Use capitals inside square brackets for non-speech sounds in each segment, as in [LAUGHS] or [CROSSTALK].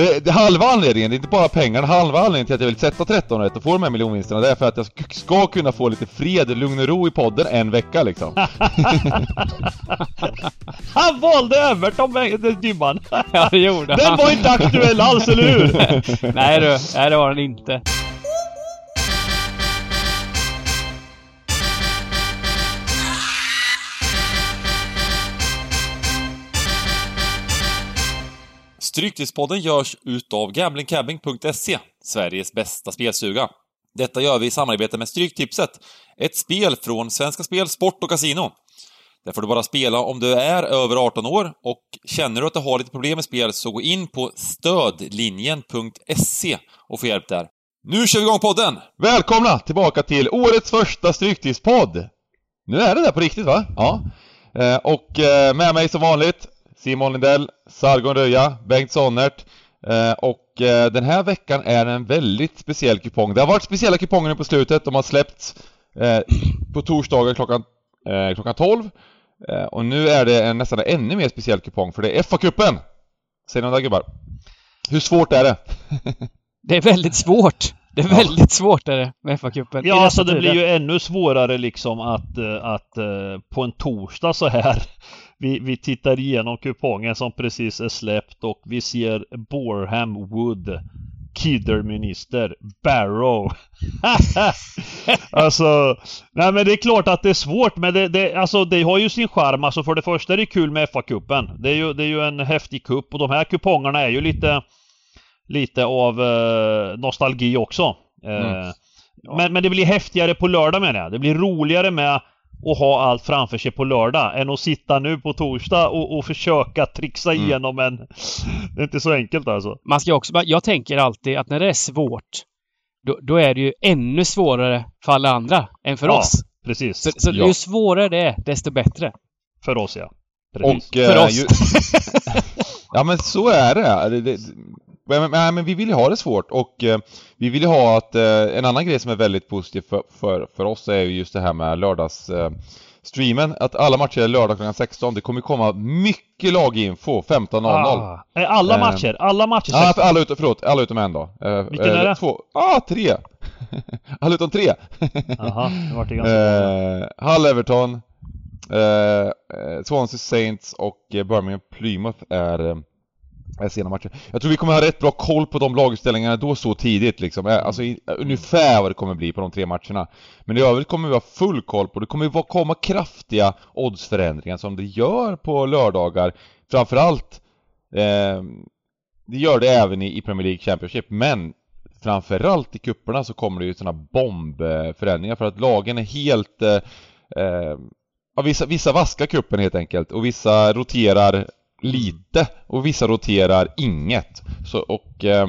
Det, det, halva anledningen, det är inte bara pengarna, halva anledningen till att jag vill sätta 13 rätt och få de här miljonvinsterna, det är för att jag ska kunna få lite fred, lugn och ro i podden en vecka liksom. [LAUGHS] han valde Everton, Dybban! ja, det gjorde Den var inte aktuell alls, eller hur? [LAUGHS] nej du, nej det var den inte. Stryktipspodden görs utav gamblingcabbing.se, Sveriges bästa spelstuga. Detta gör vi i samarbete med Stryktipset, ett spel från Svenska Spel, Sport och Casino. Där får du bara spela om du är över 18 år och känner du att du har lite problem med spel så gå in på stödlinjen.se och få hjälp där. Nu kör vi igång podden! Välkomna tillbaka till årets första Stryktipspodd! Nu är det där på riktigt va? Ja. Eh, och eh, med mig som vanligt Simon Lindell, Sargon Röja, Bengt Sonnert. Eh, och eh, den här veckan är en väldigt speciell kupong. Det har varit speciella kuponger nu på slutet. De har släppts eh, på torsdagar klockan, klockan 12. Eh, och nu är det en nästan ännu mer speciell kupong för det är FA-cupen! Säger ni där gubbar? Hur svårt är det? [LAUGHS] det är väldigt svårt. Det är väldigt ja. svårt är det med FA-cupen. Ja, alltså det blir ju ännu svårare liksom att, att på en torsdag så här vi, vi tittar igenom kupongen som precis är släppt och vi ser Borham Wood Kidderminister Barrow. [LAUGHS] Alltså Nej men det är klart att det är svårt men det, det, alltså, det har ju sin charm. Alltså för det första är det kul med FA-cupen det, är ju, det är ju en häftig kupp och de här kupongerna är ju lite Lite av eh, nostalgi också. Mm. eh, ja. men, men det blir häftigare på lördag menar jag. Det blir roligare med och ha allt framför sig på lördag än att sitta nu på torsdag och, och försöka trixa mm. igenom en... Det är inte så enkelt alltså. Man ska också, jag tänker alltid att när det är svårt då, då är det ju ännu svårare för alla andra än för ja, oss. precis. Så, så ja. ju svårare det är, desto bättre. För oss ja. Precis. Och, för eh, oss. Ju... [LAUGHS] ja men så är det. det, det men, men, men, vi vill ju ha det svårt och eh, vi vill ju ha att eh, en annan grej som är väldigt positiv för, för, för oss är ju just det här med lördags eh, streamen, att alla matcher är lördag klockan 16. Det kommer komma mycket laginfo 15.00. Ah, alla eh, matcher? Alla matcher? Ja, ah, alla utom, förlåt, alla utom en då. Eh, Vilken är det? Två, ah, tre! [LAUGHS] alla utom tre! Jaha, det vart det ganska eh, Hull Everton, eh, Swansea Saints och Birmingham Plymouth är sena matcher. Jag tror vi kommer ha rätt bra koll på de lagutställningarna då så tidigt liksom. Eh, alltså eh, ungefär vad det kommer bli på de tre matcherna. Men i övrigt kommer vi ha full koll på, det kommer ju komma kraftiga oddsförändringar som det gör på lördagar. Framförallt, eh, det gör det även i, i Premier League Championship, men framförallt i kupperna så kommer det ju sådana bombförändringar för att lagen är helt eh, eh, Ja, vissa, vissa vaskar kuppen helt enkelt och vissa roterar lite och vissa roterar inget. Så, och eh,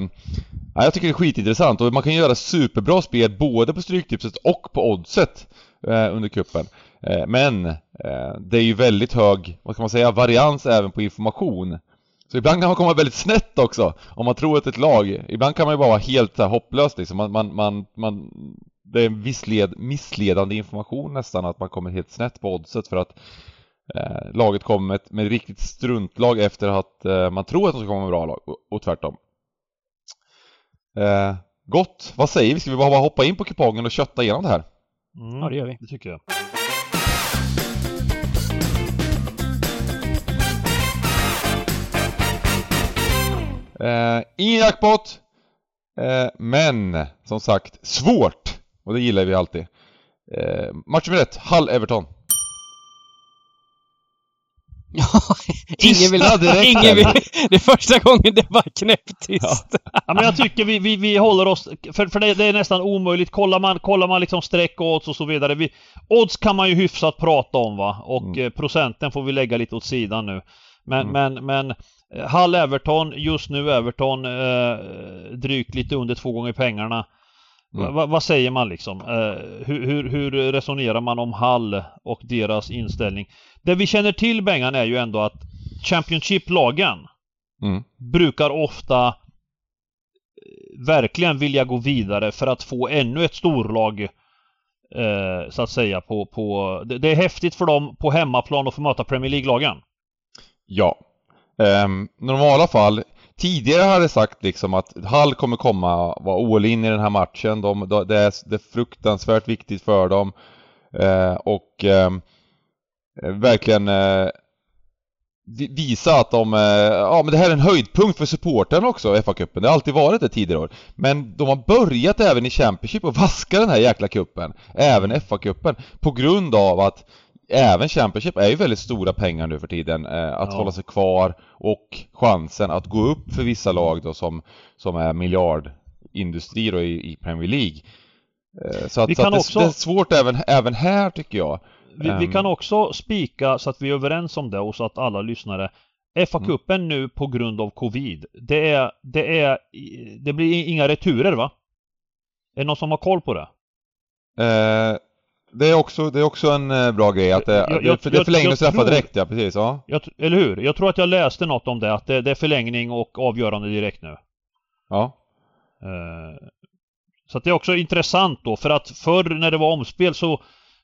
jag tycker det är skitintressant och man kan göra superbra spel både på Stryktipset och på Oddset eh, under kuppen. Eh, men eh, det är ju väldigt hög, vad ska man säga, varians även på information. Så ibland kan man komma väldigt snett också, om man tror att ett lag, ibland kan man ju bara vara helt så här, hopplös liksom. Man, man, man, man, det är en vissled, missledande information nästan att man kommer helt snett på oddset för att eh, laget kommer med ett med riktigt struntlag efter att eh, man tror att de ska komma med bra lag och, och tvärtom. Eh, gott! Vad säger vi? Ska vi bara hoppa in på kupongen och kötta igenom det här? Mm, ja, det gör vi. Det tycker jag. Eh, ingen jackpot! Eh, men, som sagt, svårt! Och det gillar vi alltid. Eh, match nummer ett, Hall Everton. [LAUGHS] ingen vill... Ingen vill... Det är första gången det var knäpptyst. Ja. ja. men jag tycker vi, vi, vi håller oss... För, för det, det, är nästan omöjligt. Kollar man, kollar man liksom streck och odds och så vidare. Vi, odds kan man ju hyfsat prata om va. Och mm. Eh, procenten får vi lägga lite åt sidan nu. Men, mm. men, men eh, Hall Everton, just nu Everton eh, drygt lite under två gånger pengarna. Mm. Va, vad säger man liksom? Eh, hur, hur, hur, resonerar man om Hall och deras inställning? Det vi känner till Bengan är ju ändå att Championship-lagen mm. brukar ofta eh, verkligen vilja gå vidare för att få ännu ett storlag eh, så att säga på, på det, är häftigt för dem på hemmaplan att få möta Premier League-lagen. Ja. Um, normala fall tidigare hade sagt liksom att Hall kommer komma, vara all in i den här matchen. De, de, det, är, det är fruktansvärt viktigt för dem. Eh, och eh, verkligen eh, visa att de, eh, ja men det här är en höjdpunkt för supporten också, FA-cupen. Det har alltid varit det tidigare år. Men de har börjat även i Championship och vaska den här jäkla kuppen Även FA-cupen. På grund av att även Championship är ju väldigt stora pengar nu för tiden. Eh, att ja. hålla sig kvar och chansen att gå upp för vissa lag då som, som är miljardindustri då i, i Premier League. Eh, så att, så att det, också... det, är svårt även, även här tycker jag. Vi, um... vi, kan ehm. också spika så att vi är överens om det och så att alla lyssnare FA-cupen mm. nu på grund av Covid, det är, det är, det blir inga returer va? Är det någon som har koll på det? Eh, det är också, det är också en eh, bra grej att det, jag, jag, det är förlängning och straffar direkt, ja precis, ja. Jag, eller hur? Jag tror att jag läste något om det, att det, det är förlängning och avgörande direkt nu. Ja. Eh, så att det är också intressant då, för att förr när det var omspel så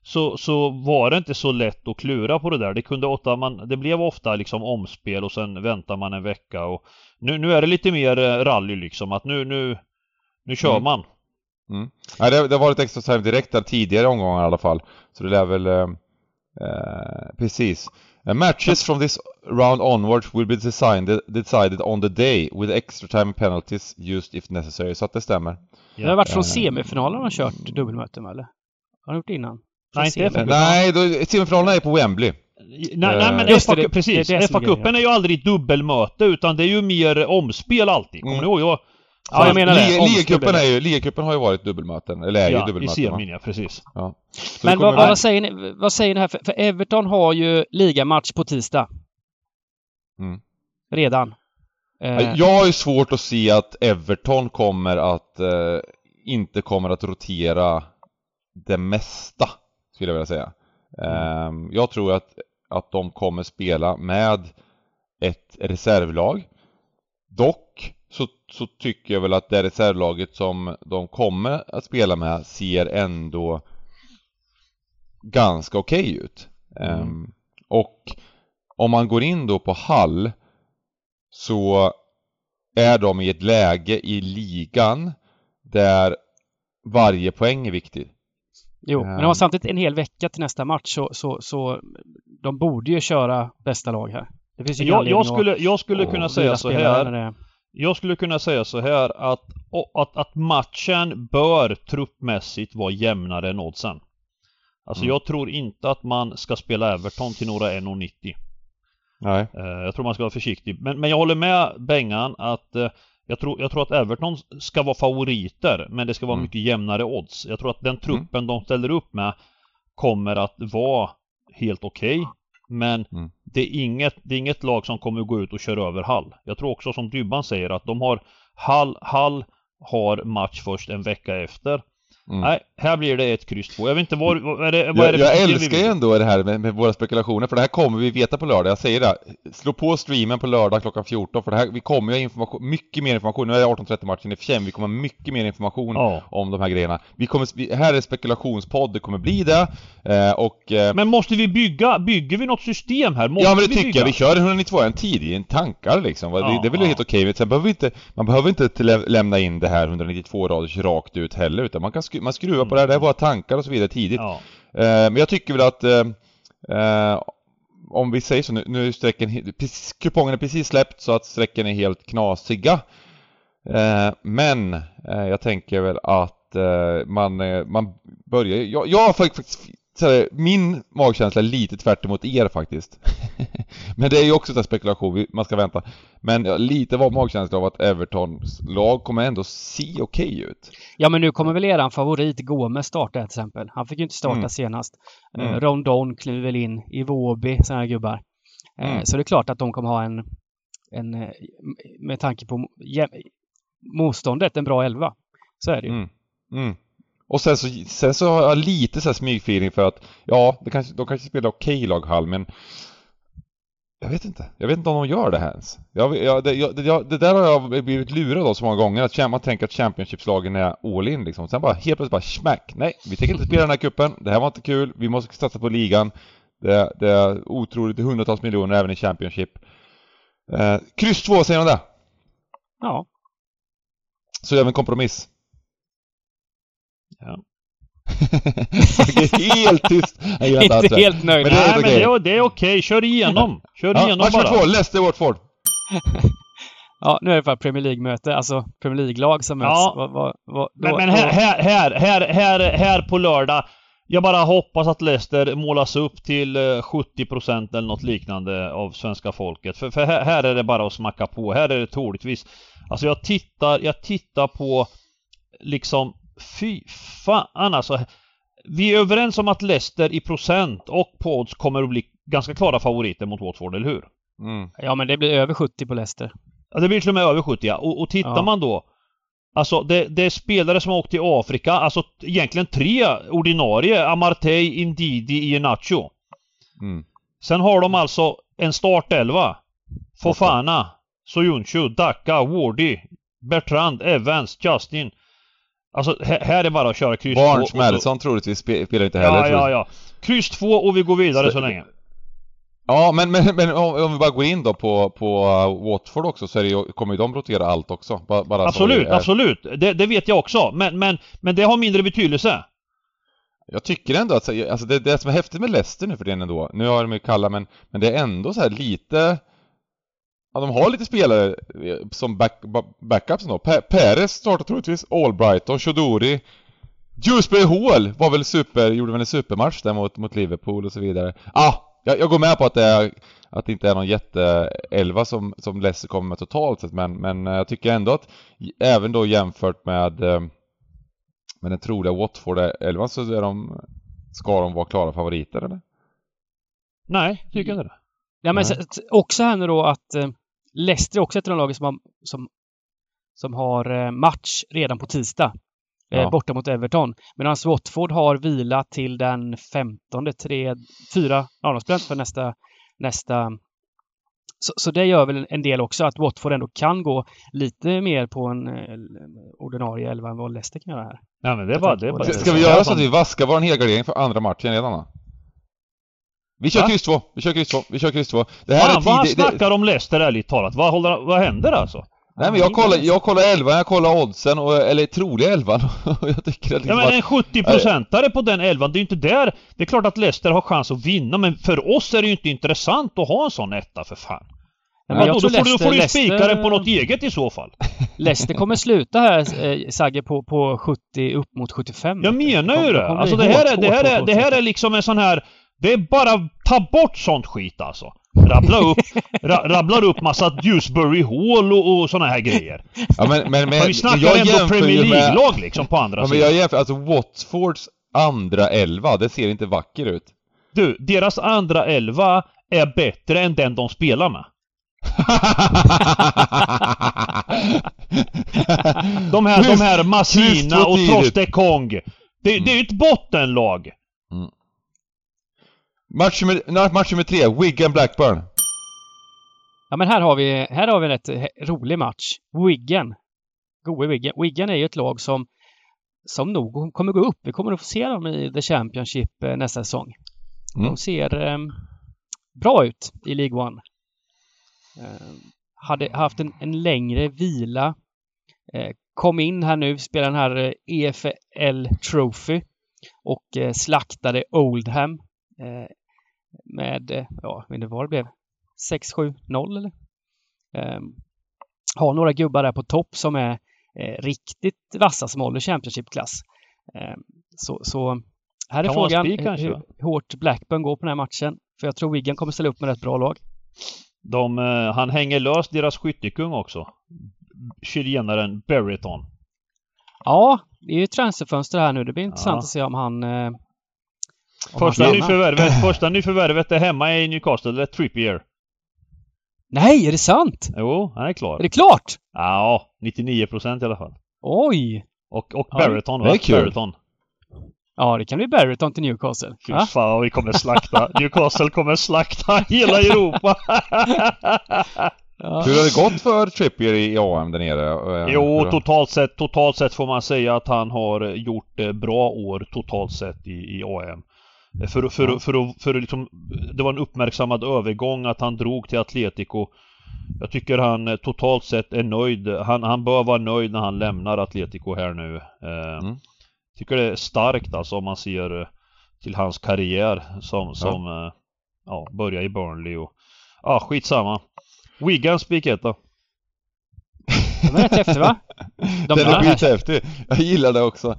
så, så var det inte så lätt att klura på det där. Det kunde ofta, man, det blev ofta liksom omspel och sen väntar man en vecka och nu, nu är det lite mer eh, rally liksom att nu, nu, nu kör mm. man. Mm. Nej, det, det har varit extra time direkt där tidigare omgångar i alla fall. Så det lär väl... Eh, eh, precis. Uh, matches from this round onwards will be decided, decided on the day with extra time penalties used if necessary. Så att det stämmer. Det har varit från semifinalen har kört dubbelmöten eller? Har du gjort det innan? Nej, inte FA-cupen. Nej, då, semifinalerna är på Wembley. Nej, nej men FA, det, precis. FA-cupen är ju aldrig dubbelmöte utan det är ju mer omspel alltid. Kommer mm. ni ihåg? Jag, Ja, jag menar det. Ligacupen är ju, ligacupen har ju varit dubbelmöten, eller är ja, ju dubbelmöten. I semin ja, precis. Ja. Men vad, vad, säger ni, vad säger ni här? För, för Everton har ju ligamatch på tisdag. Mm. Redan. Eh. Jag har ju svårt att se att Everton kommer att, eh, inte kommer att rotera det mesta, skulle jag vilja säga. Mm. Eh, jag tror att, att de kommer spela med ett reservlag. Dock så, så tycker jag väl att det reservlaget som de kommer att spela med ser ändå ganska okej okay ut. Mm. Um, och om man går in då på Hall så är de i ett läge i ligan där varje poäng är viktig. Jo, men de har ehm. samtidigt en hel vecka till nästa match så, så, så de borde ju köra bästa lag här. Det finns ju jag, jag skulle, jag skulle kunna säga så här. Jag skulle kunna säga så här att, att, att matchen bör truppmässigt vara jämnare än oddsen. Alltså mm. jag tror inte att man ska spela Everton till några 1,90. Nej. Eh, jag tror man ska vara försiktig. Men, men jag håller med Bengan att eh, jag tror, jag tror att Everton ska vara favoriter, men det ska vara mm. mycket jämnare odds. Jag tror att den truppen mm. de ställer upp med kommer att vara helt okej. Okay. Men mm. det, är inget, det är inget lag som kommer gå ut och köra över Hall. Jag tror också som Dybban säger att de har Hall, Hall har match först en vecka efter. Mm. Nej, här blir det ett kryss två. Jag vet inte vad, vad är det, vad är det Jag, jag älskar ju ändå det här med, med, våra spekulationer, för det här kommer vi veta på lördag. Jag säger det, slå på streamen på lördag klockan 14, för det här, vi kommer ju ha information, mycket mer information. Nu är det 18.30 matchen i och vi kommer ha mycket mer information ja. om de här grejerna. Vi kommer, vi, här är spekulationspodd, det kommer bli det. Eh, och... Eh, men måste vi bygga, bygger vi något system här? Måste ja men det tycker bygga? jag, vi kör 192 en tid i en tankar liksom. Ja, det, det är väl ja. helt okej, okay. sen behöver vi inte, man behöver inte lämna in det här 192 raders rakt ut heller, utan man kan skru, man skruvar mm. på det här, det är våra tankar och så vidare tidigt. Ja. Eh, men jag tycker väl att eh, eh om vi säger så nu, nu är sträcken, kupongen är precis släppt så att sträcken är helt knasiga. Eh, men eh, jag tänker väl att eh, man, man börjar, jag, jag har faktiskt här, min magkänsla är lite tvärt emot er faktiskt. [LAUGHS] men det är ju också en spekulation, man ska vänta. Men lite var magkänsla av att Evertons lag kommer ändå se okej okay ut. Ja men nu kommer väl eran favorit Gomes starta till exempel. Han fick ju inte starta mm. senast. Eh, mm. Rondon kliver väl in, i Våby, sådana här gubbar. Eh, mm. Så det är klart att de kommer ha en, en eh, med tanke på motståndet, en bra elva. Så är det ju. Mm. Och sen så, sen så har jag lite så här smygfeeling för att ja, det kanske, de kanske spelar okej okay lag Hall, men jag vet inte. Jag vet inte om de gör det här ens. Jag, jag, det, jag, det, det, där har jag blivit lurad av så många gånger, att man tänker att Championshipslagen är all in liksom. Sen bara helt plötsligt bara smack. Nej, vi tänker inte spela den här kuppen. Det här var inte kul. Vi måste satsa på ligan. Det, det är otroligt, hundratals miljoner även i Championship. Eh, kryss 2 säger de det. Ja. Så gör vi en kompromiss. Ja. [LAUGHS] helt tyst! Jag gillar Inte alls det. helt nöjd. Men det är Nej men okej. det, är- det är okej, kör igenom! Kör Ja, igenom match bara! två, Leicester Watford. Ja, nu är det för Premier League-möte, alltså Premier League-lag som möts. Ja. Vad, vad, Men, då- men då- här, här, här, här, här, här på lördag Jag bara hoppas att Leicester målas upp till eh, 70% eller något liknande av svenska folket. För, för här, här är det bara att smacka på. Här är det troligtvis Alltså jag tittar, jag tittar på liksom Fy fan alltså Vi är överens om att Leicester i procent och på odds kommer att bli ganska klara favoriter mot Watford, eller hur? Mm. Ja, men det blir över 70 på Leicester. Ja, det blir till och med över 70 ja. Och, och tittar Ja. man då Alltså det, det är spelare som har åkt till Afrika, alltså egentligen tre ordinarie. Amartey, Indidi, Iheanacho. Mm. Sen har de alltså en startelva. Fofana, Soyuncu, Daka, Wardy, Bertrand, Evans, Justin. Alltså här, är bara att köra kryss två Barnes, och så- Madison troligtvis spe- spelar inte heller. Ja, ja, ja. Kryss två och vi går vidare så, Så- länge. Ja, men, men, men om, om vi bara går in då på, på uh, Watford också så ju, kommer ju de rotera allt också. Bara, Absolut, är- absolut. Det, det vet jag också. Men, men, men det har mindre betydelse. Jag tycker ändå att, alltså det, det som är häftigt med Leicester nu för tiden ändå, nu har de ju kalla men, men det är ändå så här lite Ja, de har lite spelare eh, som back, ba- backups ändå. Pe- Perez startar troligtvis, Albrighton, Chodori Dewsbury Hall var väl super, gjorde väl en supermatch där mot, mot Liverpool och så vidare. Ah, jag, jag går med på att det, är, att det inte är någon jätteelva som, som Leicester kommer med totalt sett men, men eh, jag tycker ändå att även då jämfört med eh, med den troliga Watford-elvan så är de, ska de vara klara favoriter eller? Nej, tycker inte det. Ja, men också här nu då att eh, Leicester är också ett av de lagen som har, som, som har eh, match redan på tisdag. Eh, Ja. Borta mot Everton. Medan Watford har vila till den 15, tre, fyra, ja de spelar inte för nästa, nästa så, så det gör väl en del också att Watford ändå kan gå lite mer på en eh, ordinarie elva än vad Leicester kan göra här. Nej men det är Jag bara... tänker Det det. Ska, ska vi göra så att vi vaskar vår helgardering för andra matchen redan då? Vi kör kryss 2, vi kör kryss 2, vi kör kryss 2. Det här Fan vad han är tidigt... det- snackar om Leicester ärligt talat. Vad, håller, vad händer alltså? Nej men jag kollar, jag kollar 11, jag kollar oddsen och, eller troliga 11 och [LAUGHS] jag tycker att Ja liksom men en att, 70-procentare på den elvan, det är ju inte där... Det är klart att Leicester har chans att vinna men för oss är det ju inte intressant att ha en sån etta för fan. Ja, Vadå, jag då tror får du, då får du ju Leicester- spika den på något eget i så fall. [LAUGHS] Leicester kommer sluta här, eh, Sagge, på, på 70 upp mot 75. Jag menar ju det. Alltså det här, är, det, här är, det här är liksom en sån här... Det är bara ta bort sånt skit alltså. Rabbla upp, ra, rabblar upp massa Dewsbury Hall och, och såna här grejer. ja men, men, men, Men vi men snackar jag ändå Premier League-lag liksom på andra ja, men sidan. jag jämför, alltså Watfords andra 11, det ser inte vacker ut. Du, deras andra elva är bättre än den de spelar med. [LAUGHS] De här, de här Massina två och. Trostekong. Det, det är ju ett bottenlag. Match, nummer, match nummer tre, Wigan Blackburn. Ja, men här har vi, här har vi en rätt rolig match. Wigan. Gode Wigan. Wigan är ju ett lag som, som nog kommer gå upp. Vi kommer att få se dem i The Championship eh, nästa säsong. Mm. De ser eh, bra ut i League One. Eh, hade haft en, en längre vila. Eh, kom in här nu, spelade den här eh, EFL Trophy och eh, slaktade Oldham eh, med, eh, ja, jag vet inte vad det blev, 6-7-0 eller? Eh, har några gubbar där på topp som är eh, riktigt vassa som håller Championship-klass. Eh, så, så här är frågan kanske, hur va? hårt Blackburn går på den här matchen. För jag tror Wigan kommer ställa upp med ett bra lag. De, eh, han hänger lös deras skyttekung också. Chilenaren Berriton. Ja, det är ju transferfönster här nu. Det blir intressant Ja. att se om han... [CLEARS THROAT] Första nyförvärvet, första nyförvärvet är hemma i Newcastle, det är Trippier. Nej, är det sant? Jo, han är Är klar. det klart? Ja, 99% i alla fall. Oj! Och, och Ja, det är va? Berriton. Ja, det kan bli Barretton till Newcastle. Fy Ja? fan vi kommer slakta. [LAUGHS] Newcastle kommer slakta hela Europa. [LAUGHS] Ja. Hur har det gått för Trippier i AM där nere? Eh, jo, totalt sett, totalt sett får man säga att han har gjort eh, bra år totalt sett i, i AM. För, för, för, för, liksom, det var en uppmärksammad övergång att han drog till Atletico Jag tycker han eh, totalt sett är nöjd. Han, han bör vara nöjd när han lämnar Atletico här nu. Eh, Mm. Tycker det är starkt alltså om man ser eh, till hans karriär som, som ja. ja, börjar i Burnley och ja, skitsamma. Wigan spik etta. De är rätt häftiga va? De Den är skithäftig. Jag gillar det också.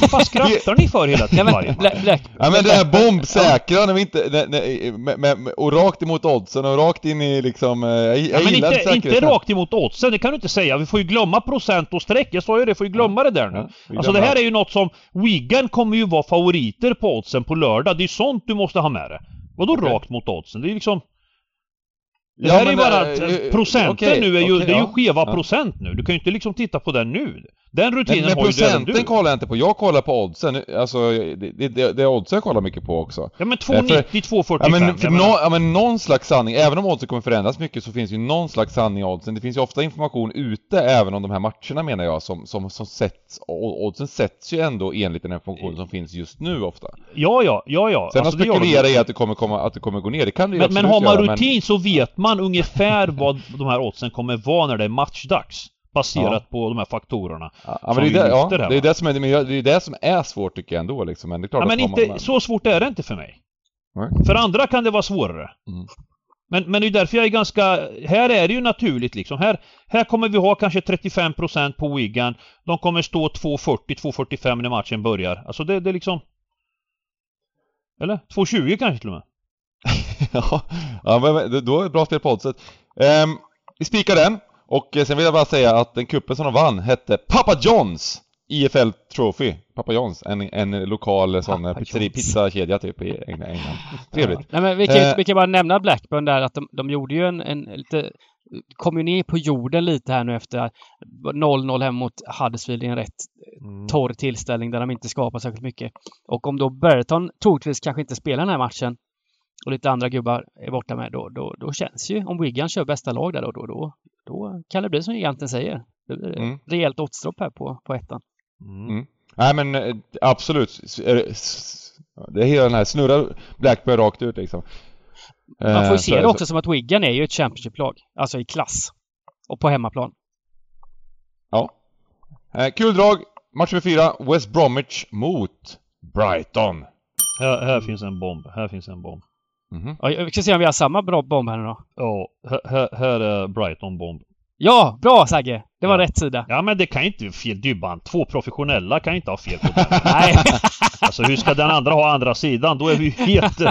Vad fan skrattar ni för hela tiden? men, Ja men det här bombsäkra när vi inte, när, när, med, med, och rakt emot oddsen och rakt in i liksom, eh, jag, jag Ja, men gillar inte, inte rakt emot oddsen, det kan du inte säga. Vi får ju glömma procent och streck. Jag sa ju det, får ju glömma det där nu. Ja, alltså det här är ju något som, Wigan kommer ju vara favoriter på oddsen på lördag. Det är sånt du måste ha med det. Vadå Okej. rakt mot oddsen? Det är liksom... Det Ja, här är men, ju bara att eh, procenten okej, nu är ju, okej, det är ju ja. skeva Ja. procent nu. Du kan ju inte liksom titta på den nu. Den Men, rutinen men har ju du även procenten du. kollar jag inte på, jag kollar på oddsen, alltså det, det, det, är oddsen jag kollar mycket på också. Ja men för- 290, 245. Ja men, för ja men någon slags sanning, även om oddsen kommer förändras mycket så finns ju någon slags sanning i oddsen. Det finns ju ofta information ute även om de här matcherna menar jag som, som, som sätts, oddsen sätts ju ändå enligt den information som finns just nu ofta. Ja, ja, ja, ja. Sen Alltså, att spekulera i att det kommer komma, att det kommer gå ner, det kan det ju Men, men absolut har man göra, rutin så vet man ungefär vad de här oddsen kommer vara när det är matchdags. Baserat på de här faktorerna. Ja, ja, som men det är det, ja, här, det är va? det som är, det är det som är svårt tycker jag ändå liksom, men det är klart Ja, men inte, man, så svårt är det inte för mig. Nej. För andra kan det vara svårare. Mm. Men, men det är därför jag är ganska... Här är det ju naturligt liksom. Här, här kommer vi ha kanske 35% på Wigan. De kommer stå 2.40-2.45 när matchen börjar. Alltså det, det är liksom... Eller? 2.20 kanske till och med. [LAUGHS] ja, ja, men då är det bra spel på oddset. Ehm, vi spikar den, och eh, sen vill jag bara säga att den kuppen som de vann hette Papa Johns IFL Trophy. Papa Johns, en, en lokal sån eh, pizzeri, pizzakedja typ i England. Trevligt. Nej, men vi, kan, Eh. vi kan bara nämna Blackburn där att de, de gjorde ju en, en lite kom ju ner på jorden lite här nu efter 0-0 hem mot Huddersfield i en rätt Mm. torr tillställning där de inte skapar särskilt mycket. Och om då Burton troligtvis kanske inte spelar den här matchen och lite andra gubbar är borta med, då, då, då känns ju, om Wigan kör bästa lag där då, då, då, då kan det bli som giganten säger. Det blir Mm. rejält oddsdropp här på, på ettan. Mm. Mm. Nej men eh, absolut. Eh, Det är hela den här snurra Blackburn rakt ut liksom. Man får Eh, ju så- se det så- också som att Wigan är ju ett Championship-lag, alltså i klass. Och på hemmaplan. Ja. Eh, kul drag. Match nummer fyra, West Bromwich mot Brighton. Här, här finns en bomb. Här finns en bomb. Mhm. Ja, vi ska se om vi har samma bra bomb här nu då. Ja, här, här, är Brighton bomb. Ja, bra Sagge! Det var Ja. rätt sida. Ja men det kan inte vara fel. Dybban. Två professionella kan inte ha fel på den. [LAUGHS] Nej. [LAUGHS] Alltså hur ska den andra ha andra sidan? Då är vi ju helt... [LAUGHS]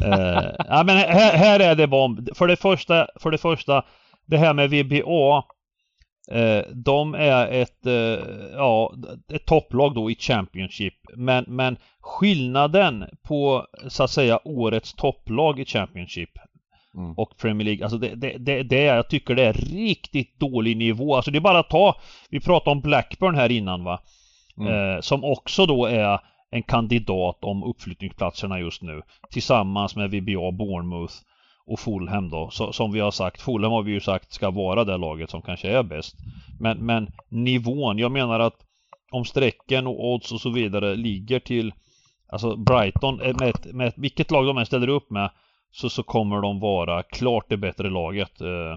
Eh, ja men här, här är det bomb. För det första, för det första, det här med VBA. Eh, de är ett, eh, ja, ett topplag då i Championship. Men, men skillnaden på, så att säga, årets topplag i Championship Mm. och Premier League. Alltså det, det, det, det är, jag tycker det är riktigt dålig nivå. Alltså det är bara att ta, vi pratade om Blackburn här innan va. Mm. Eh, som också då är en kandidat om uppflyttningsplatserna just nu. Tillsammans med VBA, Bournemouth och Fulham då. Så, som vi har sagt, Fulham har vi ju sagt ska vara det laget som kanske är bäst. Men, men nivån, jag menar att om strecken och odds och så vidare ligger till Alltså Brighton, eh, med, ett, med ett, vilket lag de än ställer upp med så, så kommer de vara klart det bättre laget. Eh,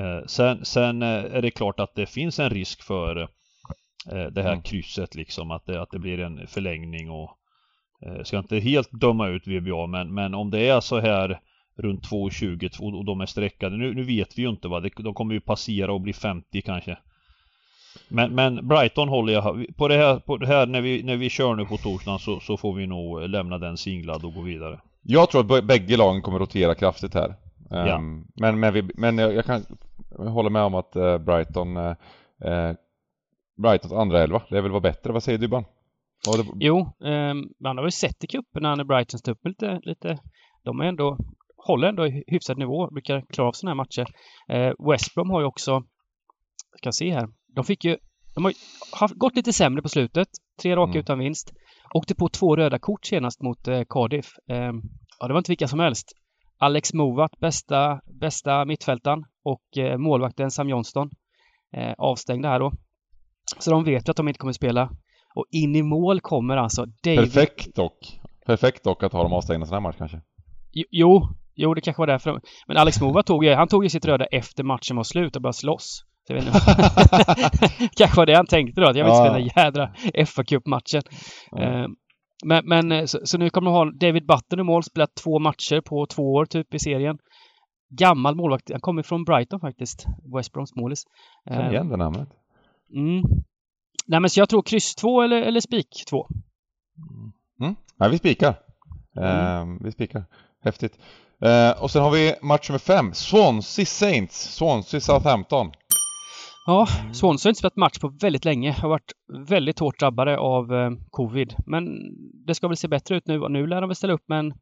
eh, sen sen eh, är det klart att det finns en risk för eh, det här Mm. krysset liksom, att det, att det blir en förlängning och eh, ska inte helt döma ut VBA men, men om det är så här runt 2,20 och de är streckade, nu, nu vet vi ju inte vad, de kommer ju passera och bli 50 kanske. Men, men Brighton håller jag, på det här, på det här när, vi, när vi kör nu på torsdagen så, så får vi nog lämna den singlad och gå vidare. Jag tror att bägge lagen kommer rotera kraftigt här. Ehm, Ja. Men, men, vi, men jag jag kan hålla med om att eh, Brighton eh, eh, Brightons andra elva, det vill vara bättre. Vad säger du Ban? Det, Jo, ehm, man har ju sett i cuperna när Brighton står upp lite, lite... De är ändå, håller ändå i hyfsad nivå, brukar klara av sådana här matcher. Eh, West Brom har ju också, jag ska se här, de fick ju, de har ju haft, gått lite sämre på slutet. Tre raka Mm. utan vinst. Åkte på två röda kort senast mot eh, Cardiff. Ehm, ja, det var inte vilka som helst. Alex Movat, bästa, bästa mittfältaren och eh, målvakten Sam Johnston eh, avstängda här då. Så de vet att de inte kommer spela. Och in i mål kommer alltså David... perfekt dock. Perfekt dock att ha dem avstängda sån här match kanske. Jo, jo, det kanske var därför. Men Alex Mova tog ju, han tog ju sitt röda efter matchen var slut och började slåss. Så jag vet inte. [LAUGHS] kanske var det han tänkte då, att jag vill inte Ja. spela jädra fa Cup-matchen. Ja. Eh, Men, men eh, så, så nu kommer de ha David Button i mål, spelat två matcher på två år typ i serien. Gammal målvakt, han kommer från Brighton faktiskt. West Broms målis. Känner Eh, igen det namnet. Mm. Nej men så jag tror kryss 2 eller, eller spik 2. Mm. Nej, vi spikar. Mm. Eh, vi spikar. Häftigt. Eh, och sen har vi match nummer fem. Swansea Saints. Swansea Southampton. Ja, Swansea har inte spelat match på väldigt länge. Har varit väldigt hårt drabbade av eh, covid. Men det ska väl se bättre ut nu och nu lär de väl ställa upp med en,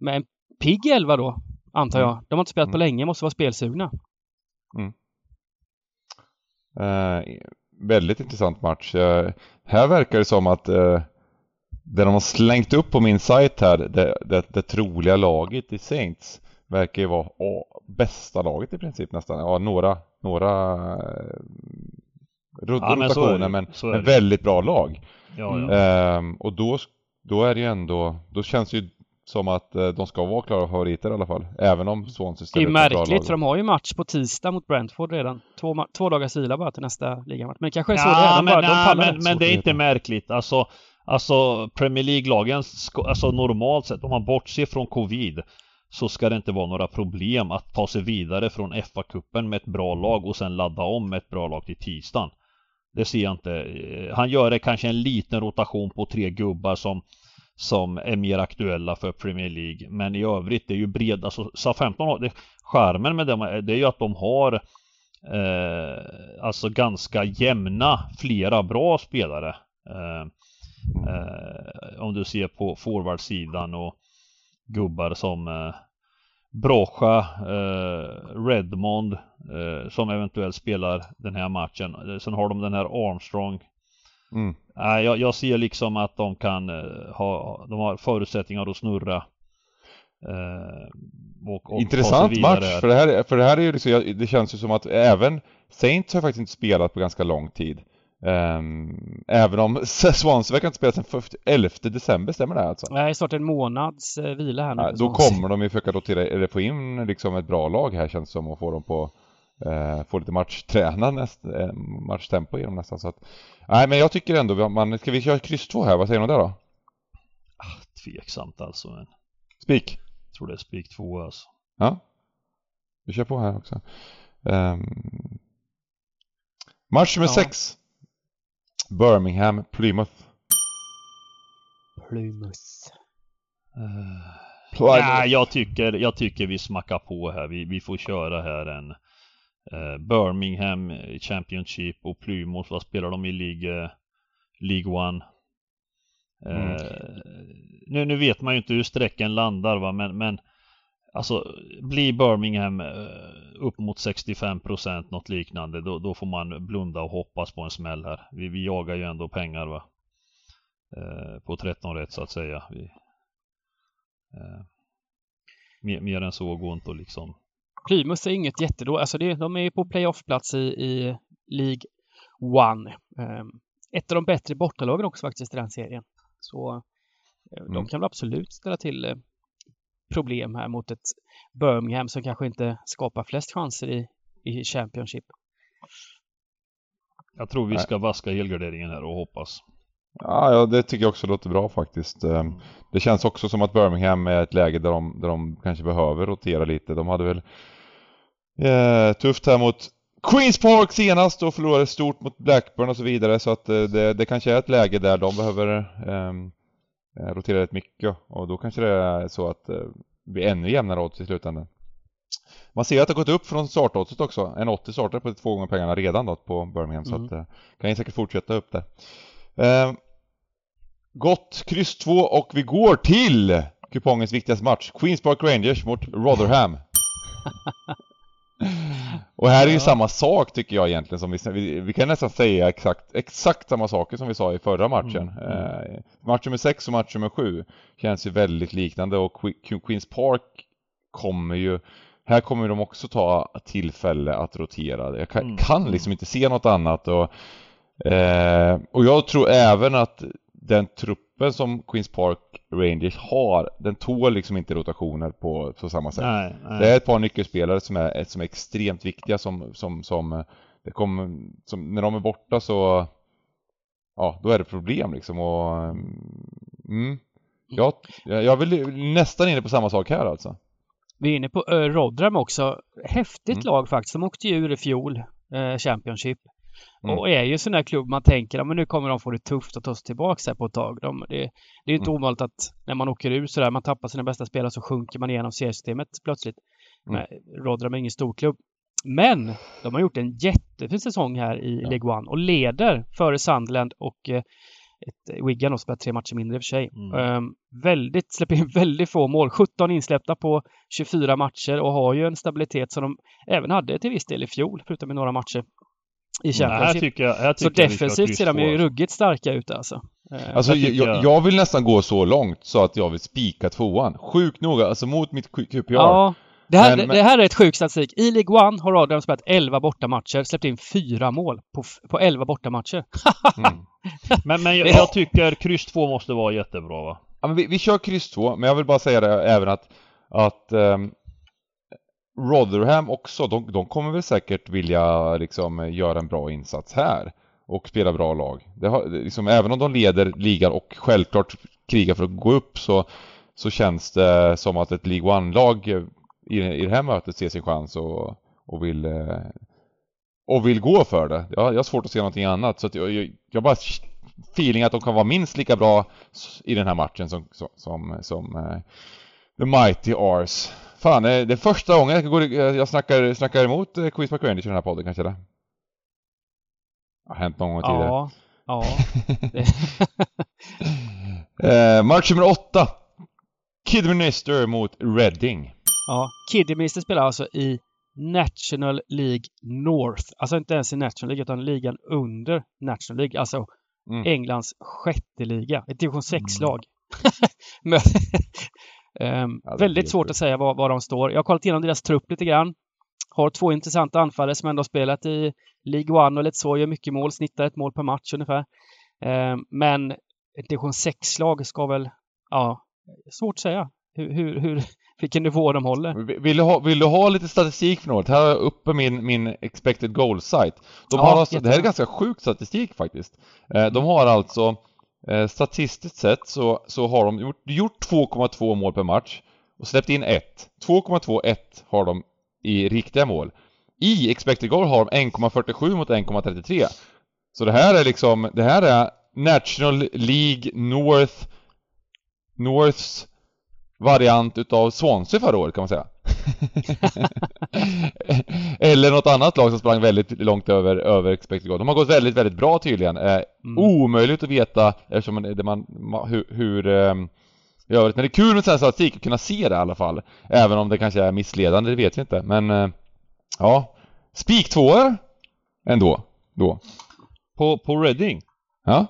med en pigg elva då, antar jag. De har inte spelat på Mm. länge, måste vara spelsugna. Eh, väldigt intressant match. Eh, här verkar det som att eh, det de har slängt upp på min sajt här, det, det, det troliga laget i Saints, verkar ju vara ja, bästa laget i princip nästan. Ja, några, några eh, rot- Ja, men är det. rotationer men, är men det. väldigt bra lag. Ja, ja. Ehm, och då, då är det ju ändå, då känns det ju som att eh, de ska vara klara favoriter i alla fall. Även om Swansea Det är ställer ett bra märkligt lag. för de har ju match på tisdag mot Brentford redan. Två, två dagars vila bara till nästa ligamatch. Men det kanske är så det är. Ja, De, men, bara, de nej, pallar men, men det är inte märkligt. Alltså, alltså Premier League-lagen, alltså normalt sett, om man bortser från Covid, så ska det inte vara några problem att ta sig vidare från FA-cupen med ett bra lag och sen ladda om med ett bra lag till tisdagen. Det ser jag inte. Han gör det kanske en liten rotation på tre gubbar som som är mer aktuella för Premier League. Men i övrigt, det är ju breda, alltså SA-15 har, det, skärmen med dem, är- det är ju att de har eh, alltså ganska jämna, flera bra spelare. Eh, eh, om du ser på forwardsidan och gubbar som eh, Brocha, eh, Redmond eh, som eventuellt spelar den här matchen. Eh, Sen har de den här Armstrong Mm. Nej, jag, jag ser liksom att de kan eh, ha, de har förutsättningar att snurra. Eh, och, och Intressant match, för det här, för det här är ju liksom, det känns ju som att även Saints har faktiskt inte spelat på ganska lång tid. Ehm, även om [LAUGHS] Swansea verkar inte spela sedan 1 11 december, stämmer det alltså? Nej, snart en månads eh, vila här nu. Ja, då kommer de ju försöka rotera, eller få in liksom ett bra lag här känns det som och få dem på eh, få lite matchträna näst, eh, matchtempo genom nästan så att Nej men jag tycker ändå, man, ska vi köra kryss 2 här? Vad säger ni om det då? Tveksamt alltså, men Spik? jag tror det är spik 2 alltså. Ja. Vi kör på här också. Ehm, match nummer Ja. 6. Birmingham, Plymouth. Plymouth. Plymouth. Nej, jag tycker, jag tycker vi smackar på här. Vi, vi får köra här en eh, Birmingham Championship och Plymouth, vad spelar de i League, eh, League One? Eh, nu, nu vet man ju inte hur sträcken landar va, men, men Alltså blir Birmingham eh, upp mot 65% något liknande då, då får man blunda och hoppas på en smäll här. Vi, vi jagar ju ändå pengar va. Eh, på 13 rätt så att säga. Vi, eh, mer, mer än så går inte att liksom. Plymouth är inget jättedåligt. Alltså det, de är på playoff-plats i, i League One. Ehm, ett av de bättre bortalagen också faktiskt i den serien. Så eh, de Mm. kan väl absolut ställa till eh, problem här mot ett Birmingham som kanske inte skapar flest chanser i, i Championship. Jag tror vi Nej. ska vaska helgarderingen här och hoppas. Ja, ja, det tycker jag också låter bra faktiskt. Ehm, Det känns också som att Birmingham är ett läge där de, där de kanske behöver rotera lite. De hade väl eh, tufft här mot Queens Park senast och förlorade stort mot Blackburn och så vidare. Så att eh, det, det kanske är ett läge där de behöver eh, rotera rätt mycket. Och då kanske det är så att eh, det blir ännu jämnare odds i slutändan. Man ser att det har gått upp från startoddset också. En 80 startar på två gånger pengarna redan då på Birmingham. Så Mm. att eh, kan ju säkert fortsätta upp där. Eh, Gott, kryss 2 och vi går till kupongens viktigaste match. Queens Park Rangers mot Rotherham. [LAUGHS] och här är ju Ja. samma sak tycker jag egentligen som vi, vi, vi kan nästan säga exakt, exakt samma saker som vi sa i förra matchen. Mm, Eh, match nummer 6 och match nummer 7 känns ju väldigt liknande och Que- Queens Park kommer ju här kommer de också ta tillfälle att rotera. Jag kan, Mm, kan mm. liksom inte se något annat och, eh, och jag tror även att den truppen som Queens Park Rangers har, den tål liksom inte rotationer på, på samma sätt. Nej, nej. Det är ett par nyckelspelare som är, som är extremt viktiga som, som, som, det kommer, som när de är borta så Ja, då är det problem liksom och mm, ja, jag vill nästan inne på samma sak här alltså. Vi är inne på uh, Rodram också. Häftigt Mm. lag faktiskt. De åkte ju ur i fjol, eh, Championship. Mm. Och är ju sån där klubb man tänker, ja, men nu kommer de få det tufft att ta sig tillbaka här på ett tag. De, det, det är inte Mm. ovanligt att när man åker ur sådär, man tappar sina bästa spelare så sjunker man igenom seriesystemet plötsligt. Mm. Rodram är ingen storklubb. Men de har gjort en jättefin säsong här i Ja. League One och leder före Sunderland och eh, ett Wigan och spelat tre matcher mindre i och för sig. Mm. Ehm, väldigt, släpper in [LAUGHS] väldigt få mål. 17 insläppta på 24 matcher och har ju en stabilitet som de även hade till viss del i fjol, förutom i några matcher i Nej, Championship. tycker jag, Så defensivt ser de ju alltså. ruggigt starka ut alltså. Ehm, Alltså jag jag, jag, vill nästan gå så långt så att jag vill spika tvåan. Sjukt noga, alltså mot mitt QPR. Ja, det här, Men- men- det här är ett sjuk statistik. I League One har Rotherham spelat 11 bortamatcher, släppt in fyra mål på, på 11 bortamatcher. Mm. [LAUGHS] Men, men jag, jag tycker kryss 2 måste vara jättebra va? Ja, men vi, vi kör kryss 2, men jag vill bara säga det även att, att ehm, Rotherham också, de, de kommer väl säkert vilja liksom göra en bra insats här och spela bra lag. Det har, liksom, även om de leder ligan och självklart krigar för att gå upp så, så känns det som att ett League One-lag i, i det här mötet ser sin chans och, och vill eh, och vill gå för det. Jag, jag har svårt att se någonting annat så att jag, jag, jag bara feeling att de kan vara minst lika bra i den här matchen som, som, som, som The Mighty Ars. Fan, eh, det är första gången jag, går, jag jag snackar, snackar emot eh, Quiz Rangers i den här podden kanske det? Har hänt någon gång tidigare. Ja, ja. [LAUGHS] Eh, match nummer åtta. Kidminister mot Reading. ja. Kidderminster spelar alltså i National League North. Alltså inte ens i National League utan ligan under National League. Alltså Mm. Englands sjätte liga. Ett division 6-lag. Ehm, [LAUGHS] Är väldigt svårt att säga var, var de står. Jag har kollat igenom deras trupp lite grann. Har två intressanta anfallare som ändå har spelat i League One och lite så, gör mycket mål, snittar ett mål per match ungefär. Ehm, men ett division 6-lag ska väl, ja, svårt att säga hur, hur, hur, [LAUGHS] vilken nivå de håller. Vill- du, ha, vill du ha lite statistik för något? Här har jag uppe min, min expected goal site. De Ja, har alltså, det här är ganska sjuk statistik faktiskt. Eh, de har alltså, eh, statistiskt sett så, så har de gjort, gjort 2,2 mål per match och släppt in 1. 2,21 har de i riktiga mål. I expected goal har de 1,47 mot 1,33. Så det här är liksom, det här är National League North Norths variant utav Swansea förra året kan man säga. [LAUGHS] Eller något annat lag som sprang väldigt långt över, över expected goal. De har gått väldigt, väldigt bra tydligen. Eh, Mm. Omöjligt att veta eftersom man, det man, ma- hur, hur i övrigt. Men det är kul med sån här statistik, att kunna se det i alla fall. Även om det kanske är missledande, det vet vi inte. Men eh, ja, spik tvåor ändå. Då. På, på Reading? Ja.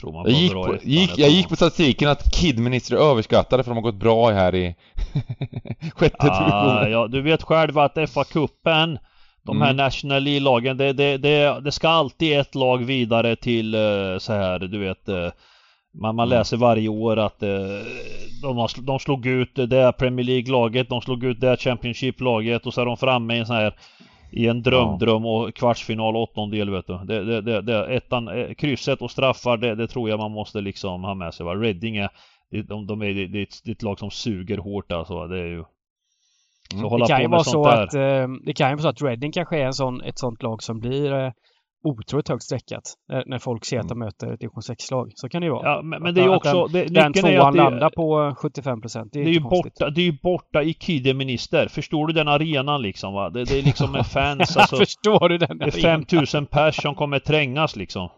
Tror man Jag var gick, bra på, gick, jag jag gick på statistiken att kidminister är överskattade för de har gått bra här i [LAUGHS] sjätte Ah, divisionen. ja, du vet själv att FA-cupen, de här Mm. National League-lagen, det, det, det, det ska alltid ett lag vidare till eh, så här, du vet eh, man, man Mm. läser varje år att eh, de, har, de slog ut det här Premier League-laget, de slog ut det Championship-laget och så är de framme i en sån här i en drömdröm och kvartsfinal åttondel vet du. Det, det, det, det, ettan, eh, krysset och straffar det, det tror jag man måste liksom ha med sig va. Reading är, de, de är, det, det är ett lag som suger hårt alltså. Det är ju... Så Mm. hålla Det kan på ju med vara sånt så där. att eh, det kan ju vara så att Reading kanske är en sån, ett sånt lag som blir eh, otroligt högt streckat när, när folk ser att de möter ett division 6-lag. Så kan det ju vara. Ja, men, men det är ju den- också... att Det, Den, den tvåan det, landar på eh, 75 procent. Det är, det är ju konstigt. borta, det är ju borta i Kiddeminister. Förstår du den arenan liksom va? Det, det är liksom med [LAUGHS] fans alltså. Förstår du den? Det är 5000 pers som kommer trängas liksom.